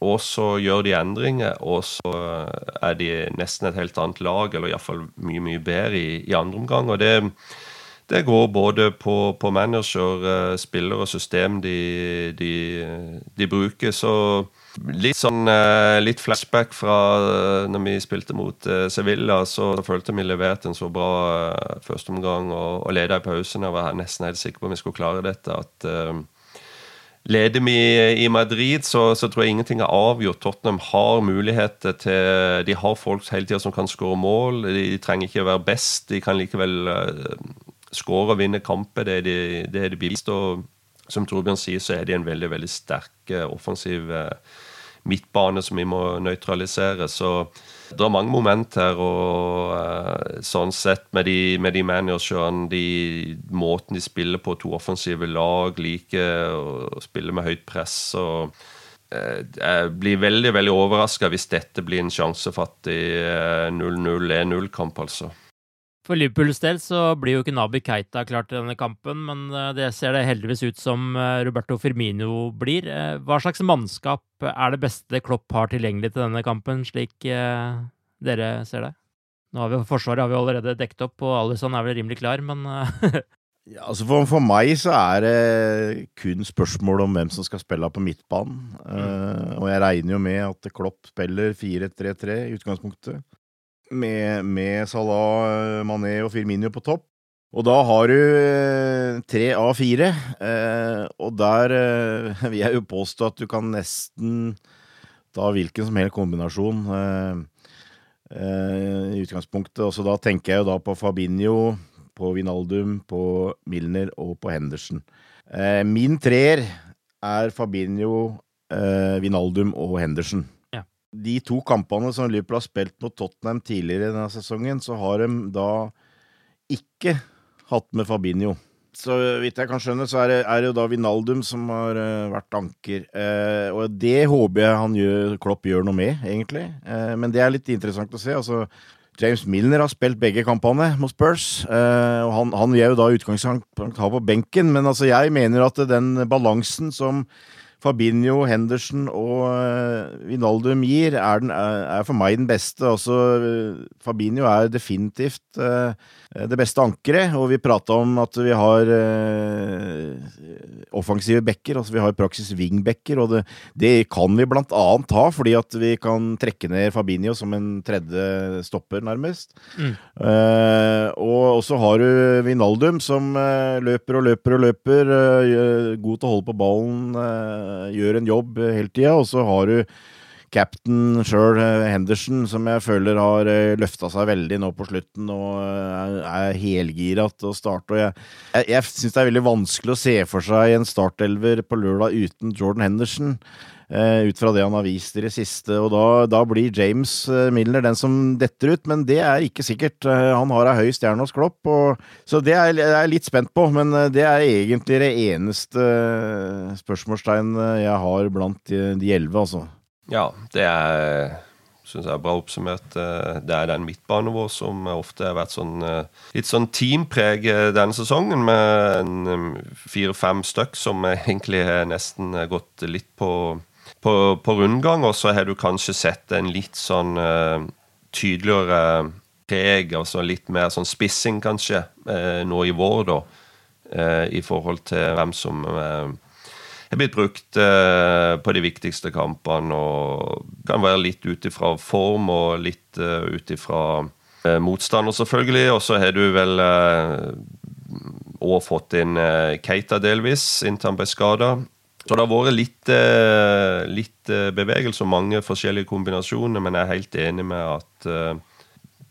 og så gjør de endringer, og så er de nesten et helt annet lag, eller iallfall mye, mye bedre i, i andre omgang. Og det, det går både på, på manager, eh, spiller og system de, de, de bruker. Så litt sånn eh, litt flashback fra eh, når vi spilte mot Sevilla, så følte vi leverte en så bra førsteomgang og, og leda i pausen. Jeg var nesten helt sikker på om vi skulle klare dette. at Leder vi i Madrid, så, så, tror jeg ingenting er avgjort. Tottenham har muligheter til De har folk hele tida som kan skåre mål. De trenger ikke å være best. De kan likevel uh, skåre og vinne kamper. Det er de, det er de bevist. Og som Torbjørn sier, så er de en veldig veldig sterk uh, offensiv midtbane som vi må nøytralisere. Så det er mange moment her, og uh, sånn sett med de, med de managerne, de måten de spiller på, to offensive lag, liker å spille med høyt press. og uh, Jeg blir veldig veldig overraska hvis dette blir en sjansefattig 0-0-1-0-kamp, altså. For Liverpools del så blir jo ikke Nabi Keita klar til denne kampen, men eh, det ser det heldigvis ut som eh, Roberto Firmino blir. Eh, hva slags mannskap er det beste Klopp har tilgjengelig til denne kampen, slik dere ser det? Nå har vi Forsvaret har vi allerede dekket opp, og Alison er vel rimelig klar, men ja, altså for, for, meg så er det kun spørsmål om hvem som skal spille på midtbanen. Mm. Uh, og jeg regner jo med at Klopp spiller 4-3-3 i utgangspunktet med, med Salah, Mané og Firmino på topp. Og da har du eh, tre av fire, eh, og der eh, vil jeg jo påstå at du kan nesten ta hvilken som helst kombinasjon eh, eh, i utgangspunktet. Og så da tenker jeg jo da på Fabinho, på Vinaldum, på Milner og på Henderson. Eh, min treer er Fabinho, Vinaldum og Henderson de to kampene som Liverpool har spilt mot Tottenham tidligere denne sesongen, så har de da ikke hatt med Fabinho. Så vidt jeg kan skjønne, så er det, er det jo da Vinaldum som har uh, vært anker. Uh, og det håper jeg han gjør, Klopp gjør noe med, egentlig. Uh, men det er litt interessant å se. altså James Milner har spilt begge kampene mot Spurs, og han, han vil jo da utgangspunkt ha på benken, men altså jeg mener at den balansen som Fabinho, Henderson og Vinaldum gir, er, den, er, er, for meg den beste. Altså, Fabinho er definitivt uh, det beste ankeret, og vi prata om at vi har eh, offensive backer, altså vi har i praksis wingbacker, og det, det, kan vi blant annet ha fordi at vi kan trekke ned Fabinho som en tredje stopper, nærmest. Mm. og så har du Vinaldum som løper og løper og løper, god til å holde på ballen Eh, gjør en jobb hele tida. Og så har du captain sjøl, eh, Henderson, som jeg føler har eh, løfta seg veldig nå på slutten og er helgira til å starte. Og jeg jeg, jeg syns det er veldig vanskelig å se for seg en startelver på lørdag uten Jordan Henderson. Uh, ut fra det han har vist i det siste. Og da, da blir James uh, Milner den som detter ut, men det er ikke sikkert. Uh, han har ei høy stjerne hos Klopp, og, så det er jeg litt spent på. Men det er egentlig det eneste spørsmålstegn jeg har blant de elleve, altså. Ja, det er syns jeg er bra oppsummert. Det er den midtbanen vår som ofte har vært sånn, litt sånn teampreg denne sesongen, med fire-fem stykk som egentlig har nesten gått litt på på, på rundgang, og så har du kanskje sett en litt sånn tydeligere preg, altså litt mer sånn spissing, kanskje, nå i vår, da, i forhold til hvem som er blitt brukt på de viktigste kampene, og kan være litt ut ifra form og litt uh, ut ifra motstander, selvfølgelig. Og så har du vel òg fått inn Keita delvis, inntil han ble skada. Så det har vært litt, eh, litt eh, bevegelse og mange forskjellige kombinasjoner, men jeg er helt enig med at eh,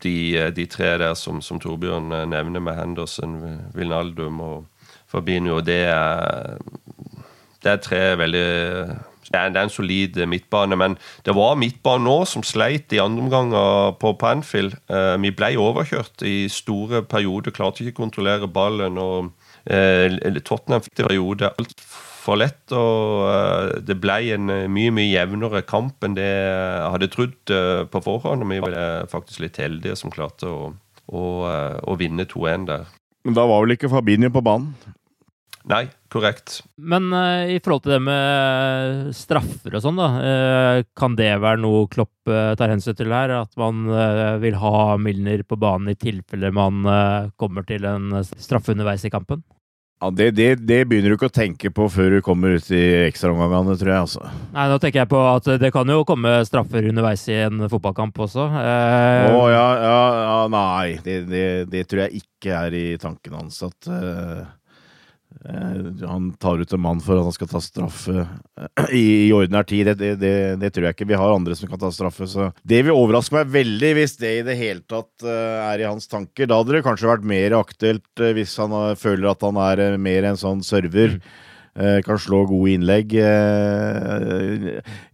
de, de tre der som, som, Torbjørn nevner, med Henderson, Vinaldum og Fabinho, det er, det er tre veldig det er, en solid midtbane, men det var midtbanen nå som sleit i andre omganger på Panfield. Eh, vi ble overkjørt i store perioder, klarte ikke å kontrollere ballen. og eh, Tottenham fikk det periode altfor for lett. Og eh, det ble en eh, mye mye jevnere kamp enn det jeg hadde trodd eh, på forhånd. Og vi var faktisk litt heldige som klarte å, å, å vinne 2-1 der. Men da var vel ikke Fabinho på banen? Nei, korrekt. Men uh, i forhold til det med straffer og sånn, da. Uh, kan det være noe Klopp uh, tar hensyn til her? At man vil ha Milner på banen i tilfelle man kommer til en straffe underveis i kampen? Ja, det, det, det, begynner du ikke å tenke på før du kommer ut i ekstraomgangene, tror jeg. altså. Nei, Nå tenker jeg på at det kan jo komme straffer underveis i en fotballkamp også. Eh... Å ja, ja, ja, nei. Det, det, tror jeg ikke er i tanken hans. At Eh, han tar ut en mann for at han skal ta straffe eh, i, i ordinær tid. Det, det, det, tror jeg ikke. Vi har andre som kan ta straffe. Så det vil overraske meg veldig hvis det i det hele tatt eh, er i hans tanker. Da hadde det kanskje vært mer aktuelt hvis han føler at han er mer en sånn server. Kan slå gode innlegg.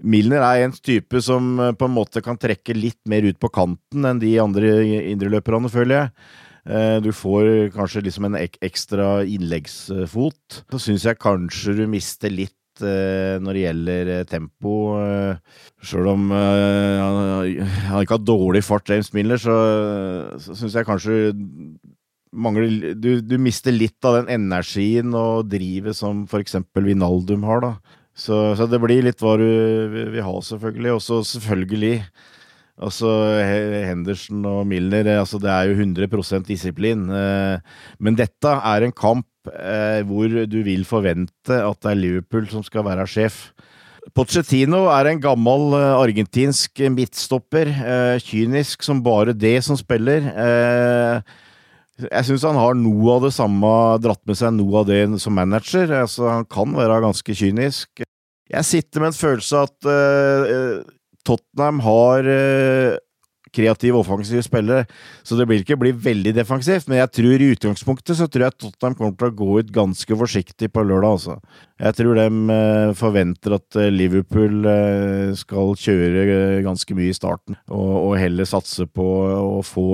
Milner er en type som på en måte kan trekke litt mer ut på kanten enn de andre indreløperne, føler jeg. Eh, du får kanskje liksom en ek ekstra innleggsfot. Så syns jeg kanskje du mister litt eh, når det gjelder eh, tempo. Sjøl om han ikke har dårlig fart, James Miller, så, så syns jeg kanskje mangler du, du, mister litt av den energien og drivet som f.eks. Vinaldum har, da. Så, så, det blir litt hva du vil ha, selvfølgelig. Og så selvfølgelig Altså Henderson og Milner, eh, altså det er jo 100 disiplin. Eh, men dette er en kamp eh, hvor du vil forvente at det er Liverpool som skal være sjef. Pochettino er en gammel argentinsk midtstopper. Kynisk som bare det som spiller. Jeg syns han har noe av det samme, dratt med seg noe av det som manager. Altså, han kan være ganske kynisk. Jeg sitter med en følelse at Tottenham har uh, kreative, offensive spillere, så det blir ikke bli veldig defensivt. Men jeg tror i utgangspunktet så tror jeg Tottenham kommer til å gå ut ganske forsiktig på lørdag. Altså. Jeg tror de uh, forventer at uh, Liverpool skal kjøre ganske mye i starten, og, og heller satse på å få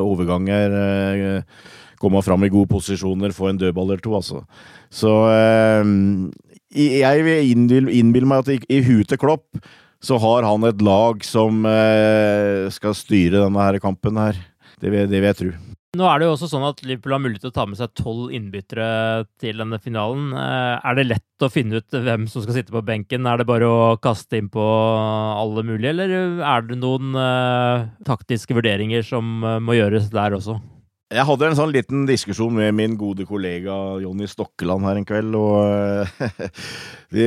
overganger. komme fram i gode posisjoner, få en dødball eller to, altså. Så jeg vil innbille meg at i, i huet til Klopp så har han et lag som eh, skal styre denne her kampen her. Det vil, det vil jeg tro. Nå er det jo også sånn at Liverpool har mulighet til å ta med seg tolv innbyttere til denne finalen. Eh, er det lett å finne ut hvem som skal sitte på benken? Er det bare å kaste inn på alle mulige, eller er det noen uh, taktiske vurderinger som uh, må gjøres der også? Jeg hadde en sånn liten diskusjon med min gode kollega Jonny Stokkeland her en kveld. Og, vi,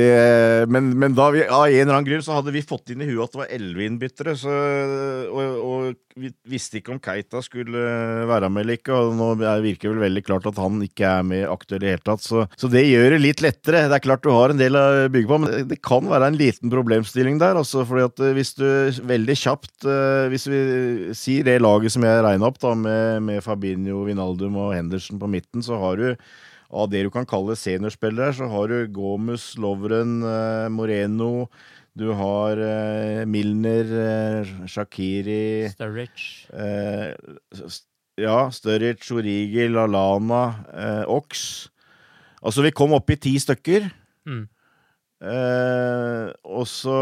men, men, vi, av en eller annen grunn så hadde vi fått inn i huet at det var elleve innbyttere. Og, og, visste ikke om Keita skulle være med eller ikke. Og nå virker det vel veldig klart at han ikke er med aktuell i det hele tatt. Så, så, det gjør det litt lettere. Det er klart du har en del å bygge på, men det kan være en liten problemstilling der. Altså, fordi at eh, hvis du veldig kjapt eh, Hvis vi sier det laget som jeg regna opp, da, med, med Fabinho, Vinaldum og Henderson på midten, så har du av det du kan kalle seniorspillere, så har du Gomez, Lovren, eh, Moreno du har eh, Milner, uh, Shakiri Sturridge. Uh, ja, Sturridge, Origi, Lalana, uh, Ox. Altså, vi kom opp i ti stykker. Mm. og så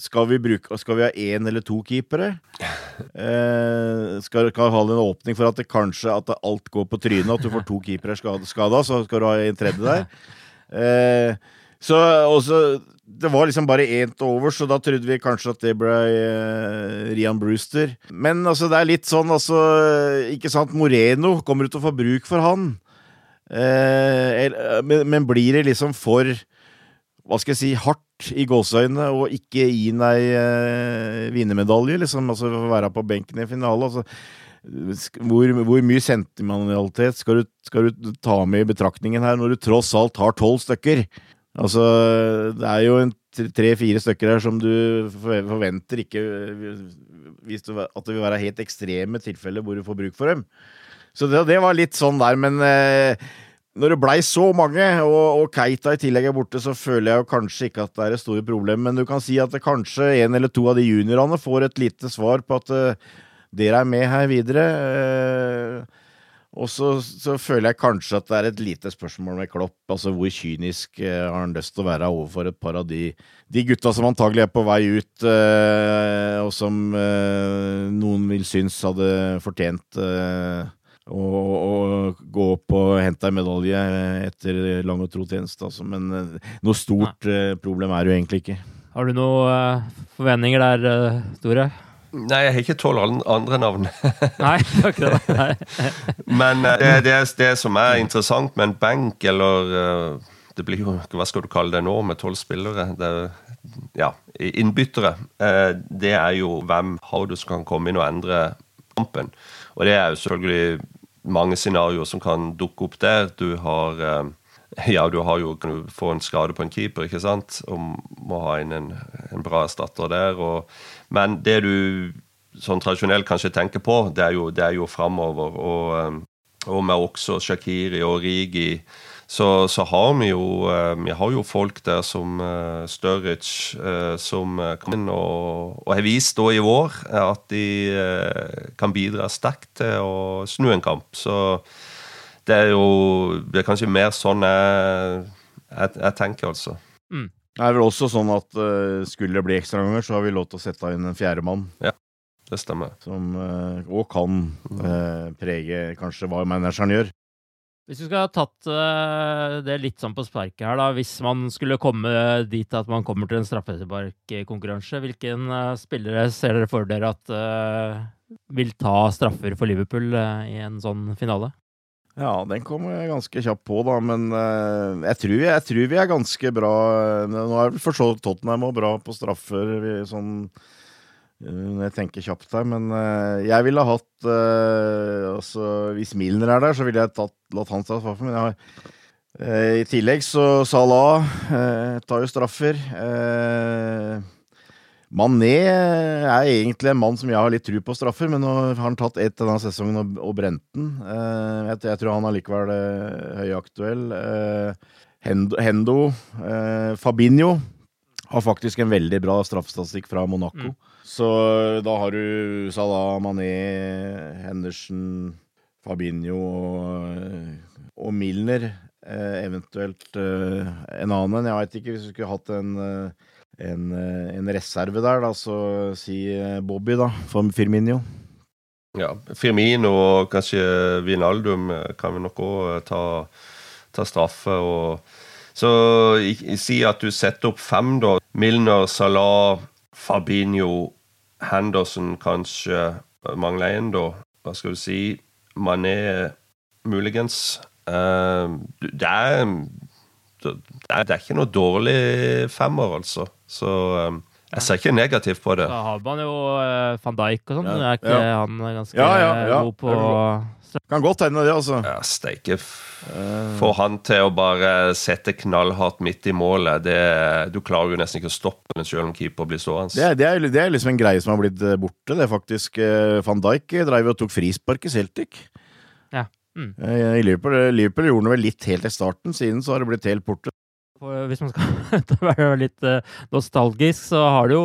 skal vi bruke Skal vi ha én eller to keepere? skal, skal ha en åpning for at det kanskje at alt går på trynet, at du får to keepere skada, så skal du ha en tredje der. så også det var liksom bare én til overs, så da trodde vi kanskje at det ble uh, Rian Brewster. Men altså, det er litt sånn, altså Ikke sant, Moreno, kommer du til å få bruk for han? Uh, men, men, blir det liksom for Hva skal jeg si hardt i gåseøynene å ikke gi deg uh, vinnermedalje, liksom? Altså være på benken i finale? altså hvor, hvor, mye sentimentalitet skal du, skal du, ta med i betraktningen her, når du tross alt har tolv stykker? Altså, det er jo tre-fire stykker her som du forventer ikke At det vil være helt ekstreme tilfeller hvor du får bruk for dem. Så det, det var litt sånn der, men eh, når det blei så mange, og, og, Keita i tillegg er borte, så føler jeg jo kanskje ikke at det er et stort problem. Men du kan si at kanskje en eller to av de juniorene får et lite svar på at eh, dere er med her videre. Eh, og så, så, føler jeg kanskje at det er et lite spørsmål med Klopp. Altså hvor kynisk eh, har han lyst til å være overfor et par av de, de gutta som antagelig er på vei ut, eh, og som eh, noen vil synes hadde fortjent eh, å, å, gå opp og hente en medalje etter lang og tro tjeneste. Altså. Men eh, noe stort eh, problem er det jo egentlig ikke. Har du noen forventninger der, Tore? Nei, jeg har ikke tolv andre navn. Nei, akkurat Nei. Men uh, det, det, det, som er interessant med en bank, eller uh, det blir jo, Hva skal du kalle det nå, med tolv spillere? Det, ja, innbyttere. Uh, det er jo hvem har du som kan komme inn og endre kampen. Og det er jo selvfølgelig mange scenarioer som kan dukke opp der. Du har ja, du har jo, kan du få en skade på en keeper, ikke sant, og må ha inn en, en bra erstatter der. Og, men det du sånn tradisjonelt kanskje tenker på, det er jo, det jo framover. Og, um, og, med også Shakiri og Rigi, så, så, har vi jo um, Vi har jo folk der som uh, Sturridge, som kom inn og, og har vist da i vår at de kan bidra sterkt til å snu en kamp. Så det er jo Det er kanskje mer sånn jeg, jeg, jeg tenker, altså. Mm. Det er vel også sånn at uh, skulle det bli ekstraomganger, så har vi lov til å sette inn en fjerdemann. Ja, det stemmer. Som uh, og kan uh, prege kanskje hva manageren gjør. Hvis vi skal ha tatt uh, det litt sånn på sparket her, da. Hvis man skulle komme dit at man kommer til en straffesparkkonkurranse, hvilken spillere ser dere for dere at vil ta straffer for Liverpool i en sånn finale? Ja, den kom ganske kjapt på, da. Men uh, jeg, tror, jeg, tror, vi er ganske bra Nå er for så Tottenham òg bra på straffer, vi, sånn uh, jeg tenker kjapt her. Men uh, jeg ville hatt altså, Hvis Milner er der, så ville jeg tatt, latt han ta straffen. Men har i tillegg så Salah tar jo straffer. Eh, Mané er egentlig en mann som jeg har litt tru på straffer, men nå har han tatt ett denne sesongen og, og brent den. Uh, jeg, jeg, tror han allikevel er likevel høyaktuell. Uh, Hendo, Hendo Fabinho har faktisk en veldig bra straffestatistikk fra Monaco. Mm. Så da har du Salah, Mané, Henderson, Fabinho og, og Milner. eventuelt en annen. Jeg veit ikke hvis vi skulle hatt en en, eh, en reserve der, da, så si eh, Bobby, da, for Firminio. Ja, Firmino og kanskje Vinaldum kan vi nok òg ta, ta, straffe. og Så si at du setter opp fem, da. Milner, Salah, Fabinho, Henderson kanskje. Mangler én, da. Hva skal du si? Mané muligens. Uh, det, er, det, er, det er ikke noe dårlig femmer, altså. Så um, jeg ser ikke negativt på det. Da har man jo uh, van Dijk og sånn. Ja. Er ikke ja. han ganske ja, ja, god på Kan godt hende det, altså. Ja, Steike. Få han til å bare sette knallhardt midt i målet. Det, du klarer jo nesten ikke å stoppe den selv om keeper blir stående. Det, det, er, det er liksom en greie som har blitt eh, borte, det faktisk. Eh, van Dijk drev og tok frispark i Celtic. Ja. Mm. I Liverpool, Liverpool gjorde det vel litt helt i starten, siden så har det blitt helt borte hvis man skal være litt eh, nostalgisk, så har det jo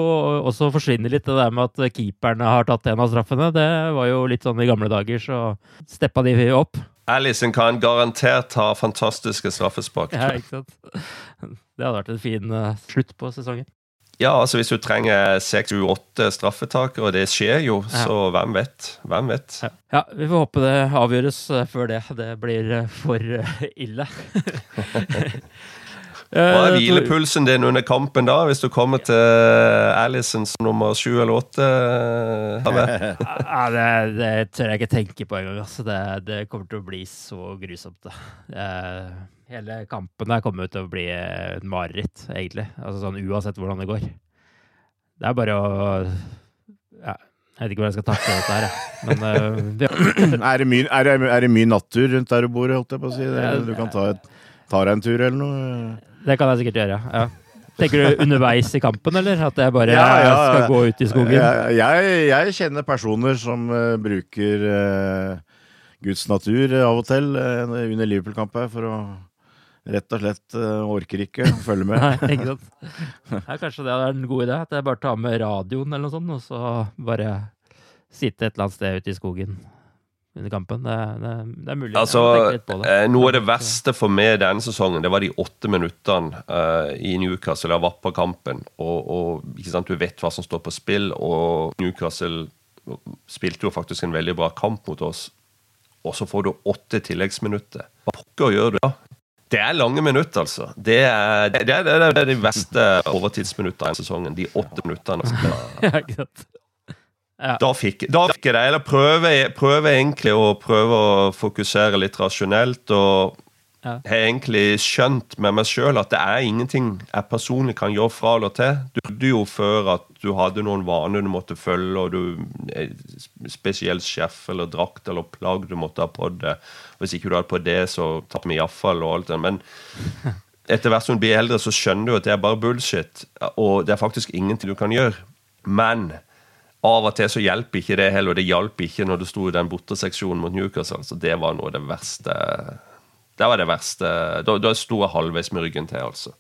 også forsvunnet litt det der med at keeperne har tatt en av straffene. Det var jo litt sånn i gamle dager, så steppa de opp. Alison kan garantert ha fantastiske straffespark. Ja, ikke sant. Det hadde vært en fin uh, slutt på sesongen. Ja, altså hvis du trenger seks, sju, åtte straffetakere, og det skjer jo, ja. så hvem vet? Hvem vet? Ja. ja. vi får håpe det avgjøres uh, før det. Det blir for ille. Hva er eh, hvilepulsen din under kampen da, hvis du kommer til Alisons nummer sju eller åtte? ja, det, det, tør jeg ikke tenke på engang. Altså. Det, det kommer til å bli så grusomt. Da. Hele kampen der kommer til å bli et mareritt, egentlig. Altså sånn Uansett hvordan det går. Det er bare å ja, Jeg vet ikke hvordan jeg skal takle dette her, Men uh, ja. er, det mye, er, det, er det mye nattur rundt der du bor, holdt jeg på å si? Eller, Du kan ta, et, ta deg en tur eller noe? Det kan jeg sikkert gjøre, ja. Tenker du underveis i kampen, eller? At jeg bare ja, ja, skal gå ut i skogen? Jeg, jeg kjenner personer som uh, bruker uh, Guds natur uh, av og til under Liverpool-kamp her for å rett og slett orker ikke å følge med. Nei, ikke sant. Ja, kanskje det er en god idé? At jeg bare tar med radioen eller noe sånt, og så bare sitte et eller annet sted ute i skogen under kampen. Det, det, det er mulig. Altså, eh, noe av det verste for meg denne sesongen, det var de åtte minuttene uh, i Newcastle. Jeg var på kampen, og, og sant, du vet hva som står på spill. Og Newcastle spilte jo faktisk en veldig bra kamp mot oss. Og så får du åtte tilleggsminutter. Hva pokker gjør du da? Det er lange minutter, altså. Det er, det er, det er de verste overtidsminuttene i sesongen. De åtte minuttene. Altså. ja. Ja. Da, fikk, da fikk jeg det. Eller prøver, prøve egentlig å prøve å fokusere litt rasjonelt. Og ja. har egentlig skjønt med meg sjøl at det er ingenting jeg personlig kan gjøre fra eller til. Du trodde jo før at du hadde noen vaner du måtte følge, og du spesielt sjef eller drakt eller plagg du måtte ha på deg. Hvis ikke du hadde på det, så tatt vi iallfall og alt det. Men etter hvert som du blir eldre, så skjønner du at det er bare bullshit. Og det er faktisk ingenting du kan gjøre. Men av og til så hjelper ikke det heller, og det hjalp ikke når du sto i den borteseksjonen mot Newcastle. Så det var noe av det verste Det var det verste. Da, da sto jeg halvveis med ryggen til, altså.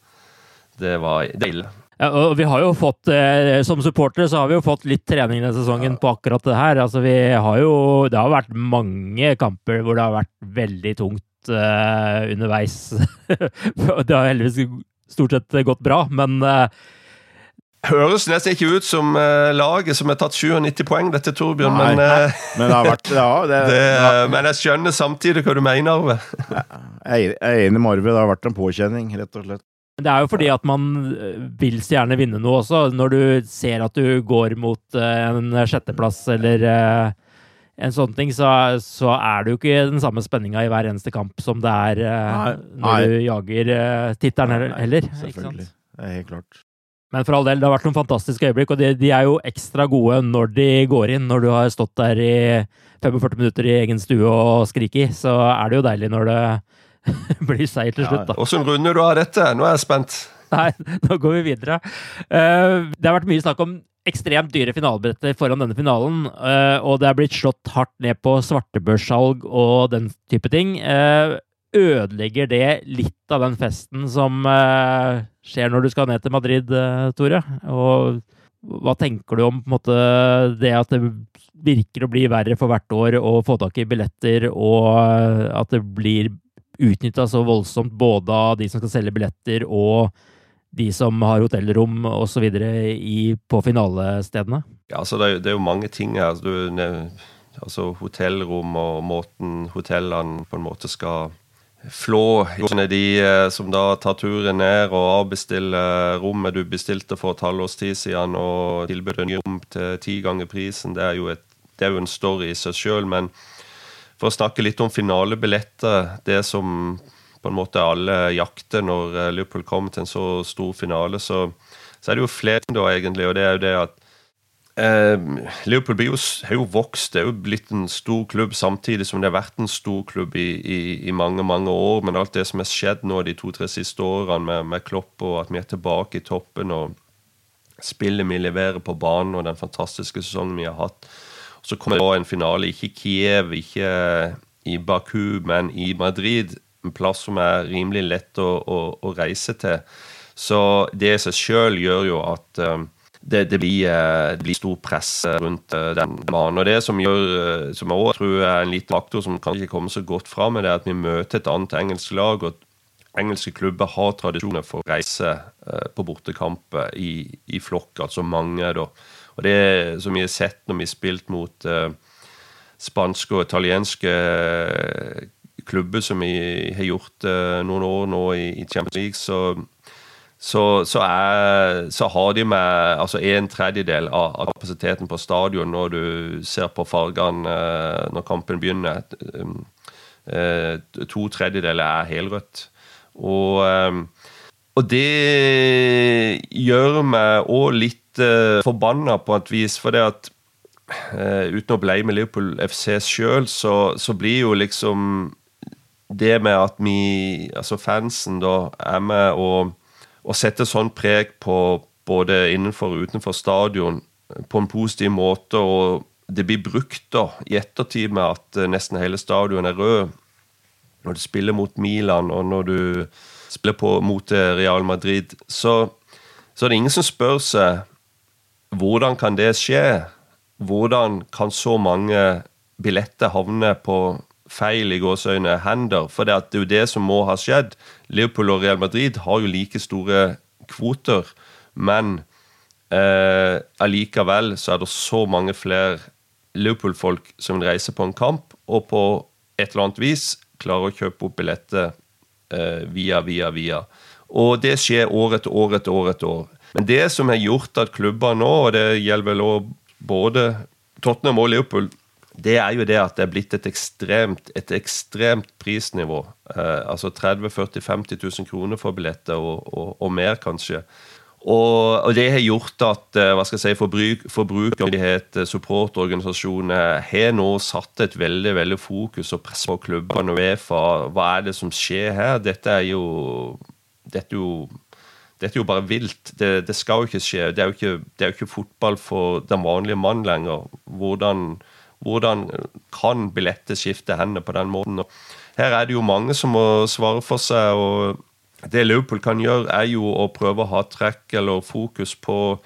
Det var ille. Ja, og vi har jo fått, eh, Som supportere så har vi jo fått litt trening denne sesongen på akkurat det her. Altså vi har jo, Det har vært mange kamper hvor det har vært veldig tungt uh, underveis. det har heldigvis stort sett gått bra, men uh, Høres nesten ikke ut som uh, laget som har tatt 97 poeng, dette, Torbjørn. Nei, men, uh, men, det har vært, ja, det, det, ja. men jeg skjønner samtidig hva du mener, Arve. jeg er enig med Arve. Det har vært en påkjenning, rett og slett. Det er jo fordi at man eh, vil så gjerne vinne noe også. Når du ser at du går mot en sjetteplass eller en sånn ting, så, så, er det jo ikke den samme spenninga i hver eneste kamp som det er Nei. når Nei. du jager tittelen heller. Selvfølgelig. Det er helt klart. Men for all del, det har vært noen fantastiske øyeblikk, og de, de, er jo ekstra gode når de går inn. Når du har stått der i 45 minutter i egen stue og skriket, så er det jo deilig når det blir seier til slutt. da. Åssen ja, runder du av dette? Nå er jeg spent. Nei, nå går vi videre. Uh, det har vært mye snakk om ekstremt dyre finalebilletter foran denne finalen, uh, og det er blitt slått hardt ned på svartebørssalg og den type ting. Uh, ødelegger det litt av den festen som uh, skjer når du skal ned til Madrid, uh, Tore? Og hva tenker du om måte, det at det virker å bli verre for hvert år å få tak i billetter, og uh, at det blir utnytta så voldsomt både av de som skal selge billetter, og de som har hotellrom osv. på finalestedene? Ja, altså det, er, det er jo mange ting her. Altså, du Altså hotellrom og måten hotellene på en måte skal flå de som da tar turen ned og avbestiller rommet du bestilte for et halvårs tid siden, og tilbyr deg rom til ti ganger prisen. Det er jo, et, det er jo en story i seg sjøl. Men for å snakke litt om finalebilletter, det som på en måte alle jakter når Liverpool kommer til en så stor finale, så, så er det jo flere ting da, egentlig. Og det er jo det at Eh, Liverpool jo, har jo vokst. Det er jo blitt en stor klubb samtidig som det har vært en stor klubb i, i, i mange mange år. Men alt det som har skjedd nå de to-tre siste årene med, med, Klopp, og at vi er tilbake i toppen, og spillet vi leverer på banen, og den fantastiske sesongen vi har hatt Så kommer det en finale, ikke i Kiev, ikke i Baku, men i Madrid. En plass som er rimelig lett å, å, å reise til. Så det i seg sjøl gjør jo at um, det, det, blir, eh, det, blir, stor press eh, rundt eh, den banen. Og Det som gjør, som jeg også tror er en liten faktor som kan ikke komme så godt fram, er at vi møter et annet engelsk lag. og Engelske klubber har tradisjoner for å reise på bortekamp i, i flokk, altså mange. da. Og Det som vi har sett når vi har spilt mot uh, spanske og italienske klubber, som vi har gjort uh, noen år nå i, i Champions League, så så, så, er, så, har de med altså en tredjedel av, kapasiteten på stadion når du ser på fargene eh, når kampen begynner. Eh, to tredjedeler er helrødt. Og, eh, og det gjør meg òg litt uh, forbanna på et vis, for det at uten å blame Liverpool FC sjøl, så, så, blir jo liksom det med at vi, altså fansen, da er med og å sette sånn preg på både innenfor og utenfor stadion på en positiv måte. og det blir brukt da i ettertid med at eh, nesten hele stadion er rød. Når du spiller mot Milan, og når du spiller på, mot eh, Real Madrid, så, så er det ingen som spør seg hvordan kan det skje? Hvordan kan så mange billetter havne på feil i gåseøyne hender. For det, er jo det som må ha skjedd. Liverpool og Real Madrid har jo like store kvoter, men eh, allikevel så er det så mange flere Liverpool-folk som vil reise på en kamp, og på et eller annet vis klarer å kjøpe opp billetter eh, via, via, via. Og det skjer år etter år etter år etter år. Men det som har gjort at klubber nå, og det gjelder vel òg både Tottenham og Liverpool, det er jo det at det er blitt et ekstremt, et ekstremt prisnivå. Eh, altså 30 40 50 000 kroner for billetter, og, og, og mer, kanskje. Og, og, det har gjort at eh, hva skal jeg si, forbruk, forbrukermyndighet, supportorganisasjoner har nå satt et veldig veldig fokus og press på klubbene og Uefa. Hva er det som skjer her? Dette er jo, dette er jo dette er jo bare vilt. Det, det, skal jo ikke skje. Det er jo ikke, det er jo ikke fotball for den vanlige mann lenger. Hvordan hvordan kan billetter skifte hender på den måten? Her er det jo mange som må svare for seg. og Det Liverpool kan gjøre, er jo å prøve å ha trekk eller fokus på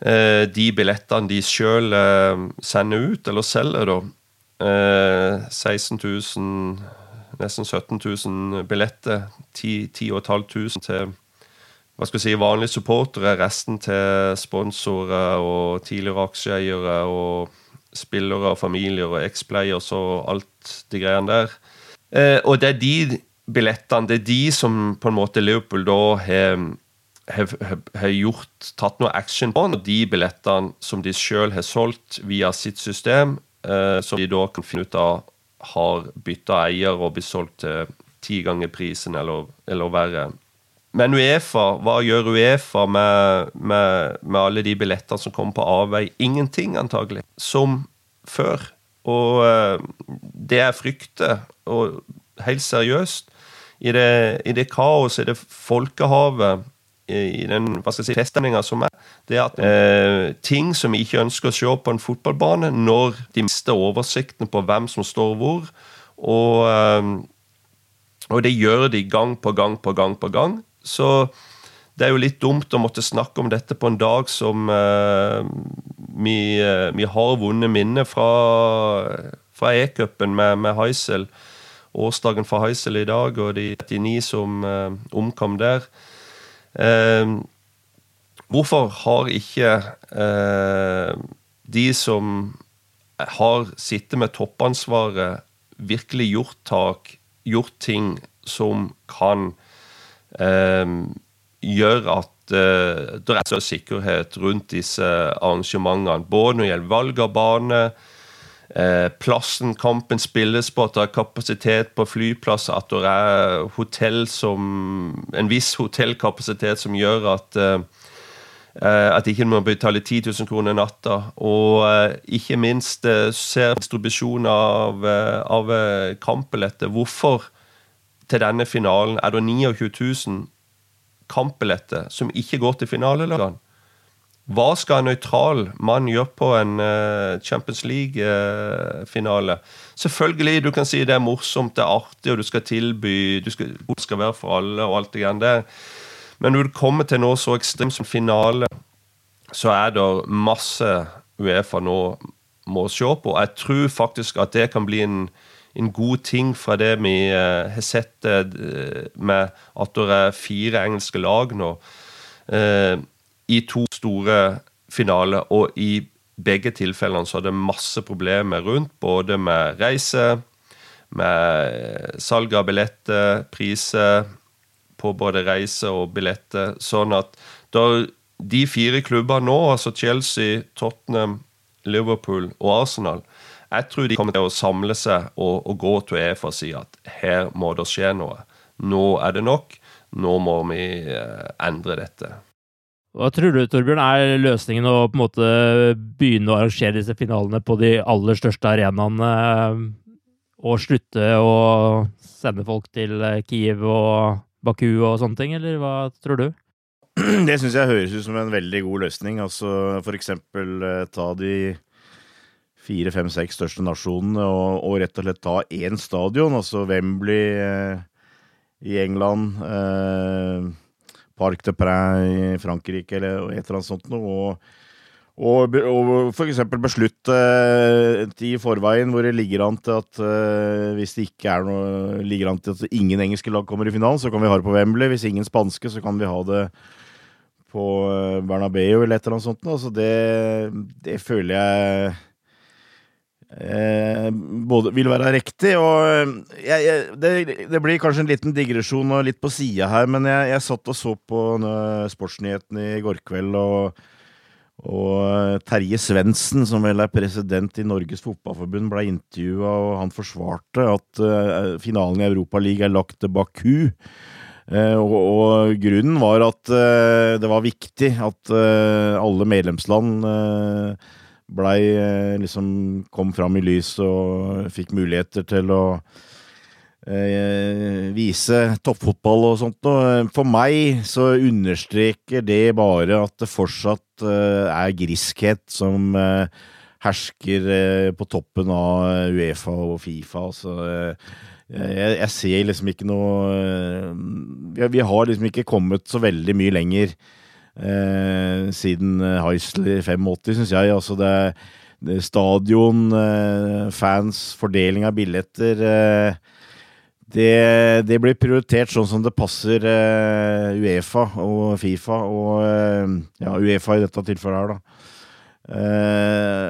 eh, de billettene de sjøl eh, sender ut, eller selger. da. Eh, 16 000, nesten 17 000 billetter. 10 500 til hva skal jeg si, vanlige supportere, resten til sponsorer og tidligere aksjeeiere og spillere, familier og X-players og alt de greiene der. Eh, og det er de billettene, det er de som på en måte Liverpool da har gjort, tatt noe action på. De billettene som de sjøl har solgt via sitt system, eh, som de da kan finne ut av har bytta eier og blitt solgt til ti ganger prisen eller, eller verre. Men Uefa, hva gjør Uefa med, med, med alle de billettene som kommer på avvei? Ingenting, antagelig. Som før. Og uh, det jeg frykter, og helt seriøst, i det, i det kaoset, i det folkehavet, i den hva skal jeg si, feststemninga som er, det er at uh, ting som vi ikke ønsker å se på en fotballbane, når de mister oversikten på hvem som står hvor, og, uh, og det gjør de gang på gang på gang på gang så det er jo litt dumt å måtte snakke om dette på en dag som uh, vi, uh, vi, har vunnet minner fra, fra E-cupen med, med Heisel. Årsdagen for Heisel i dag, og de 39 som uh, omkom der. hvorfor har ikke de som har sittet med toppansvaret, virkelig gjort tak, gjort ting som kan eh, gjøre at eh, det er større sikkerhet rundt disse arrangementene. Både når det gjelder valg av bane, eh, plassen kampen spilles på, at det er kapasitet på flyplasser, at det er hotell som, en viss hotellkapasitet som gjør at eh, at ikke må betale 10 000 kroner natta. Og ikke minst ser distribusjon av, av kampbilletter. Hvorfor til denne finalen er det 29 000 kampbilletter som ikke går til finalelagene? Hva skal en nøytral mann gjøre på en uh, Champions League-finale? Uh, Selvfølgelig, du kan si det er morsomt, det er artig, og du skal tilby du skal, det skal være for alle, og alt det greiene der. Men når du kommer til noe så ekstremt som finale, så er det masse Uefa nå må se på. Jeg tror faktisk at det kan bli en, en god ting fra det vi uh, har sett med at det er fire engelske lag nå. Uh, i to store finaler, og i begge tilfellene så er det masse problemer rundt, både med reise, med salg av billetter, priser på både reise og billetter. Sånn at de fire klubbene nå, altså Chelsea, Tottenham, Liverpool og Arsenal, jeg tror de kommer til å samle seg og, og gå til EFA og si at her må det skje noe. Nå er det nok. Nå må vi eh, endre dette. Hva tror du, Torbjørn, er løsningen å på en måte begynne å arrangere disse finalene på de aller største arenaene, eh, og slutte å sende folk til eh, Kiev og Baku og sånne ting, eller hva tror du? Det syns jeg høres ut som en veldig god løsning. Altså for eksempel ta de fire, fem, seks største nasjonene og, og, rett og slett ta én stadion, altså Wembley eh, i England. Eh, Parc de Prix i Frankrike eller et eller annet sånt noe. Og, og, og f.eks. beslutte i forveien hvor det ligger an til at uh, hvis det ikke er noe ligger an til at ingen engelske lag kommer i finalen, så kan vi ha det på Wembley. Hvis ingen spanske, så kan vi ha det på uh, Bernabeu eller et eller annet sånt. Altså det, det føler jeg eh, både vil være riktig. Og eh, jeg, jeg, det, det, blir kanskje en liten digresjon og litt på sida her, men jeg, jeg, satt og så på Sportsnyhetene i går kveld, og, og eh, Terje Svendsen, som vel er president i Norges Fotballforbund, ble intervjua, og han forsvarte at uh, finalen i Europaligaen er lagt til Baku. Uh, og, og, grunnen var at uh, det var viktig at alle medlemsland blei eh, liksom Kom fram i lys og fikk muligheter til å eh, vise toppfotball og sånt noe. For meg så understreker det bare at det fortsatt eh, er griskhet som eh, hersker eh, på toppen av Uefa og Fifa. Altså, eh, jeg, jeg, ser liksom ikke noe vi, vi har liksom ikke kommet så veldig mye lenger eh, siden Heisler 85, syns jeg. Altså det, det stadion, eh, fans, fordeling av billetter eh, det, det, blir prioritert sånn som det passer eh, Uefa og Fifa, og eh, ja, Uefa i dette tilfellet her, da.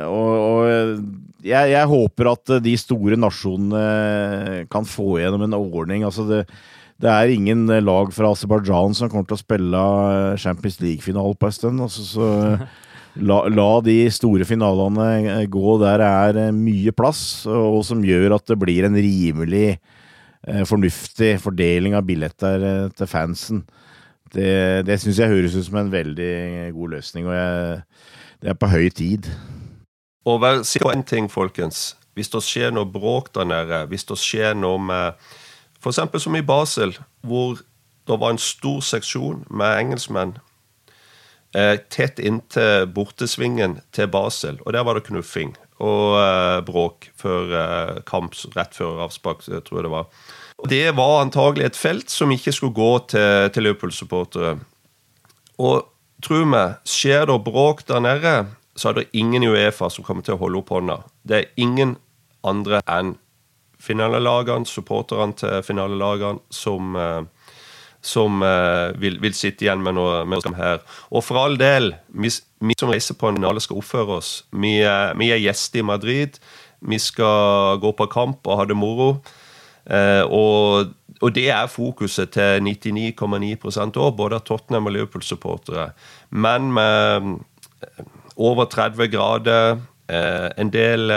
og, og jeg, jeg, håper at de store nasjonene kan få gjennom en ordning. Altså det, det er ingen eh, lag fra Aserbajdsjan som kommer til å spille eh, Champions League-finale på en stund. Altså, så la, la, de store finalene eh, gå der det er mye plass, og som gjør at det blir en rimelig eh, fornuftig fordeling av billetter eh, til fansen. Det, det syns jeg høres ut som en veldig god løsning, og jeg, det er på høy tid. Og vær sikker på én ting, folkens. Hvis det skjer noe bråk der nede, hvis det skjer noe med F.eks. som i Basel, hvor det var en stor seksjon med engelskmenn eh, tett inntil bortesvingen til Basel. Og der var det knuffing og eh, bråk før eh, kamp, rett før avspark, tror jeg det var. Og det var antagelig et felt som ikke skulle gå til, til Liverpool-supportere. Og tro meg, skjer det bråk der nede, så er det ingen i Uefa som kommer til å holde opp hånda. Det er ingen andre enn finalelagene, supporterne til finalelagene, som, eh, som uh, vil, vil, sitte igjen med noe, med noe her. Og for all del, vi, vi som reiser på en finale, skal oppføre oss. Vi, uh, vi, er gjester i Madrid. Vi skal gå på kamp og ha det moro. Og, og, det er fokuset til 99,9 år, både av Tottenham og Liverpool-supportere. Men med over 30 grader, en del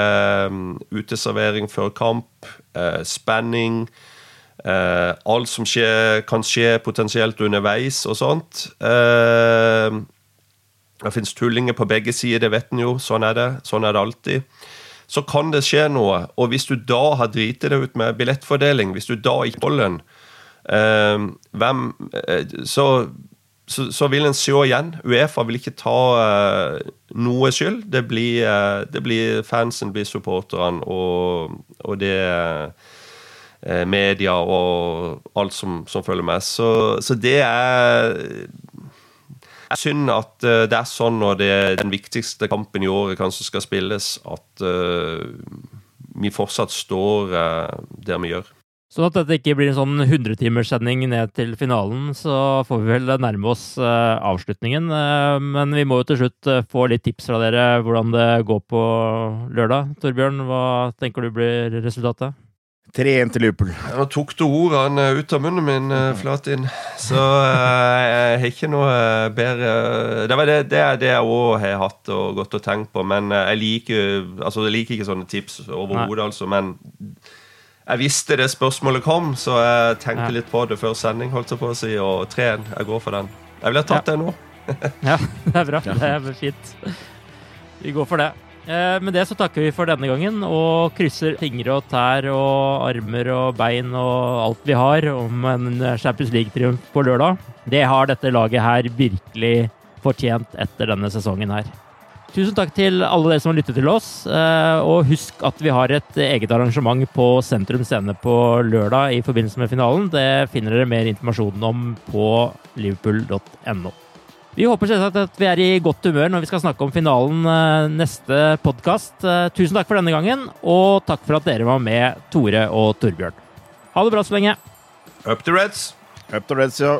uteservering før kamp, spenning Uh, alt som skje, kan skje potensielt underveis og sånt. Uh, det fins tullinger på begge sider, det vet en jo. Sånn er det. Sånn er det alltid. Så kan det skje noe. Og hvis du da har driti deg ut med billettfordeling, hvis du da ikke holder den, uh, hvem så, så, så, vil en se igjen. Uefa vil ikke ta noe skyld. Det blir, det blir fansen, blir supporterne, og, og det uh, media og alt som, som følger med. Så, så det er er synd at uh, det er sånn når det er den viktigste kampen i året kanskje skal spilles, at uh, vi fortsatt står uh, der vi gjør. Sånn at dette ikke blir en sånn 100-timerssending ned til finalen, så får vi vel nærme oss avslutningen. men vi må jo til slutt få litt tips fra dere hvordan det går på lørdag. Torbjørn, hva tenker du blir resultatet? 3-1 til Liverpool. Nå tok du ordene ut av munnen min, eh, Flatin. Så jeg har ikke noe eh, bedre Det var det, det, det jeg òg har hatt og gått og tenkt på. Men jeg liker, altså, jeg liker ikke sånne tips overhodet, altså. Men jeg visste det spørsmålet kom, så jeg tenkte ja. litt på det før sending, holdt jeg på å si. Og 3-1. Jeg går for den. Jeg ville tatt ja. det nå. ja, det er bra. Det er fint. Vi går for det. Eh, med det så takker vi for denne gangen og krysser fingre og tær og armer og bein og alt vi har om en Champions League-triumf på lørdag. Det har dette laget her virkelig fortjent etter denne sesongen her. Tusen takk til alle dere som har lyttet til oss. Eh, og husk at vi har et eget arrangement på Sentrum Scene på lørdag i forbindelse med finalen. Det finner dere mer informasjon om på liverpool.no. Vi håper selvsagt at vi er i godt humør når vi skal snakke om finalen eh, neste podkast. Eh, tusen takk for denne gangen, og takk for at dere var med, Tore og Torbjørn. Ha det bra så lenge. Up to Reds. Up to Reds, ja.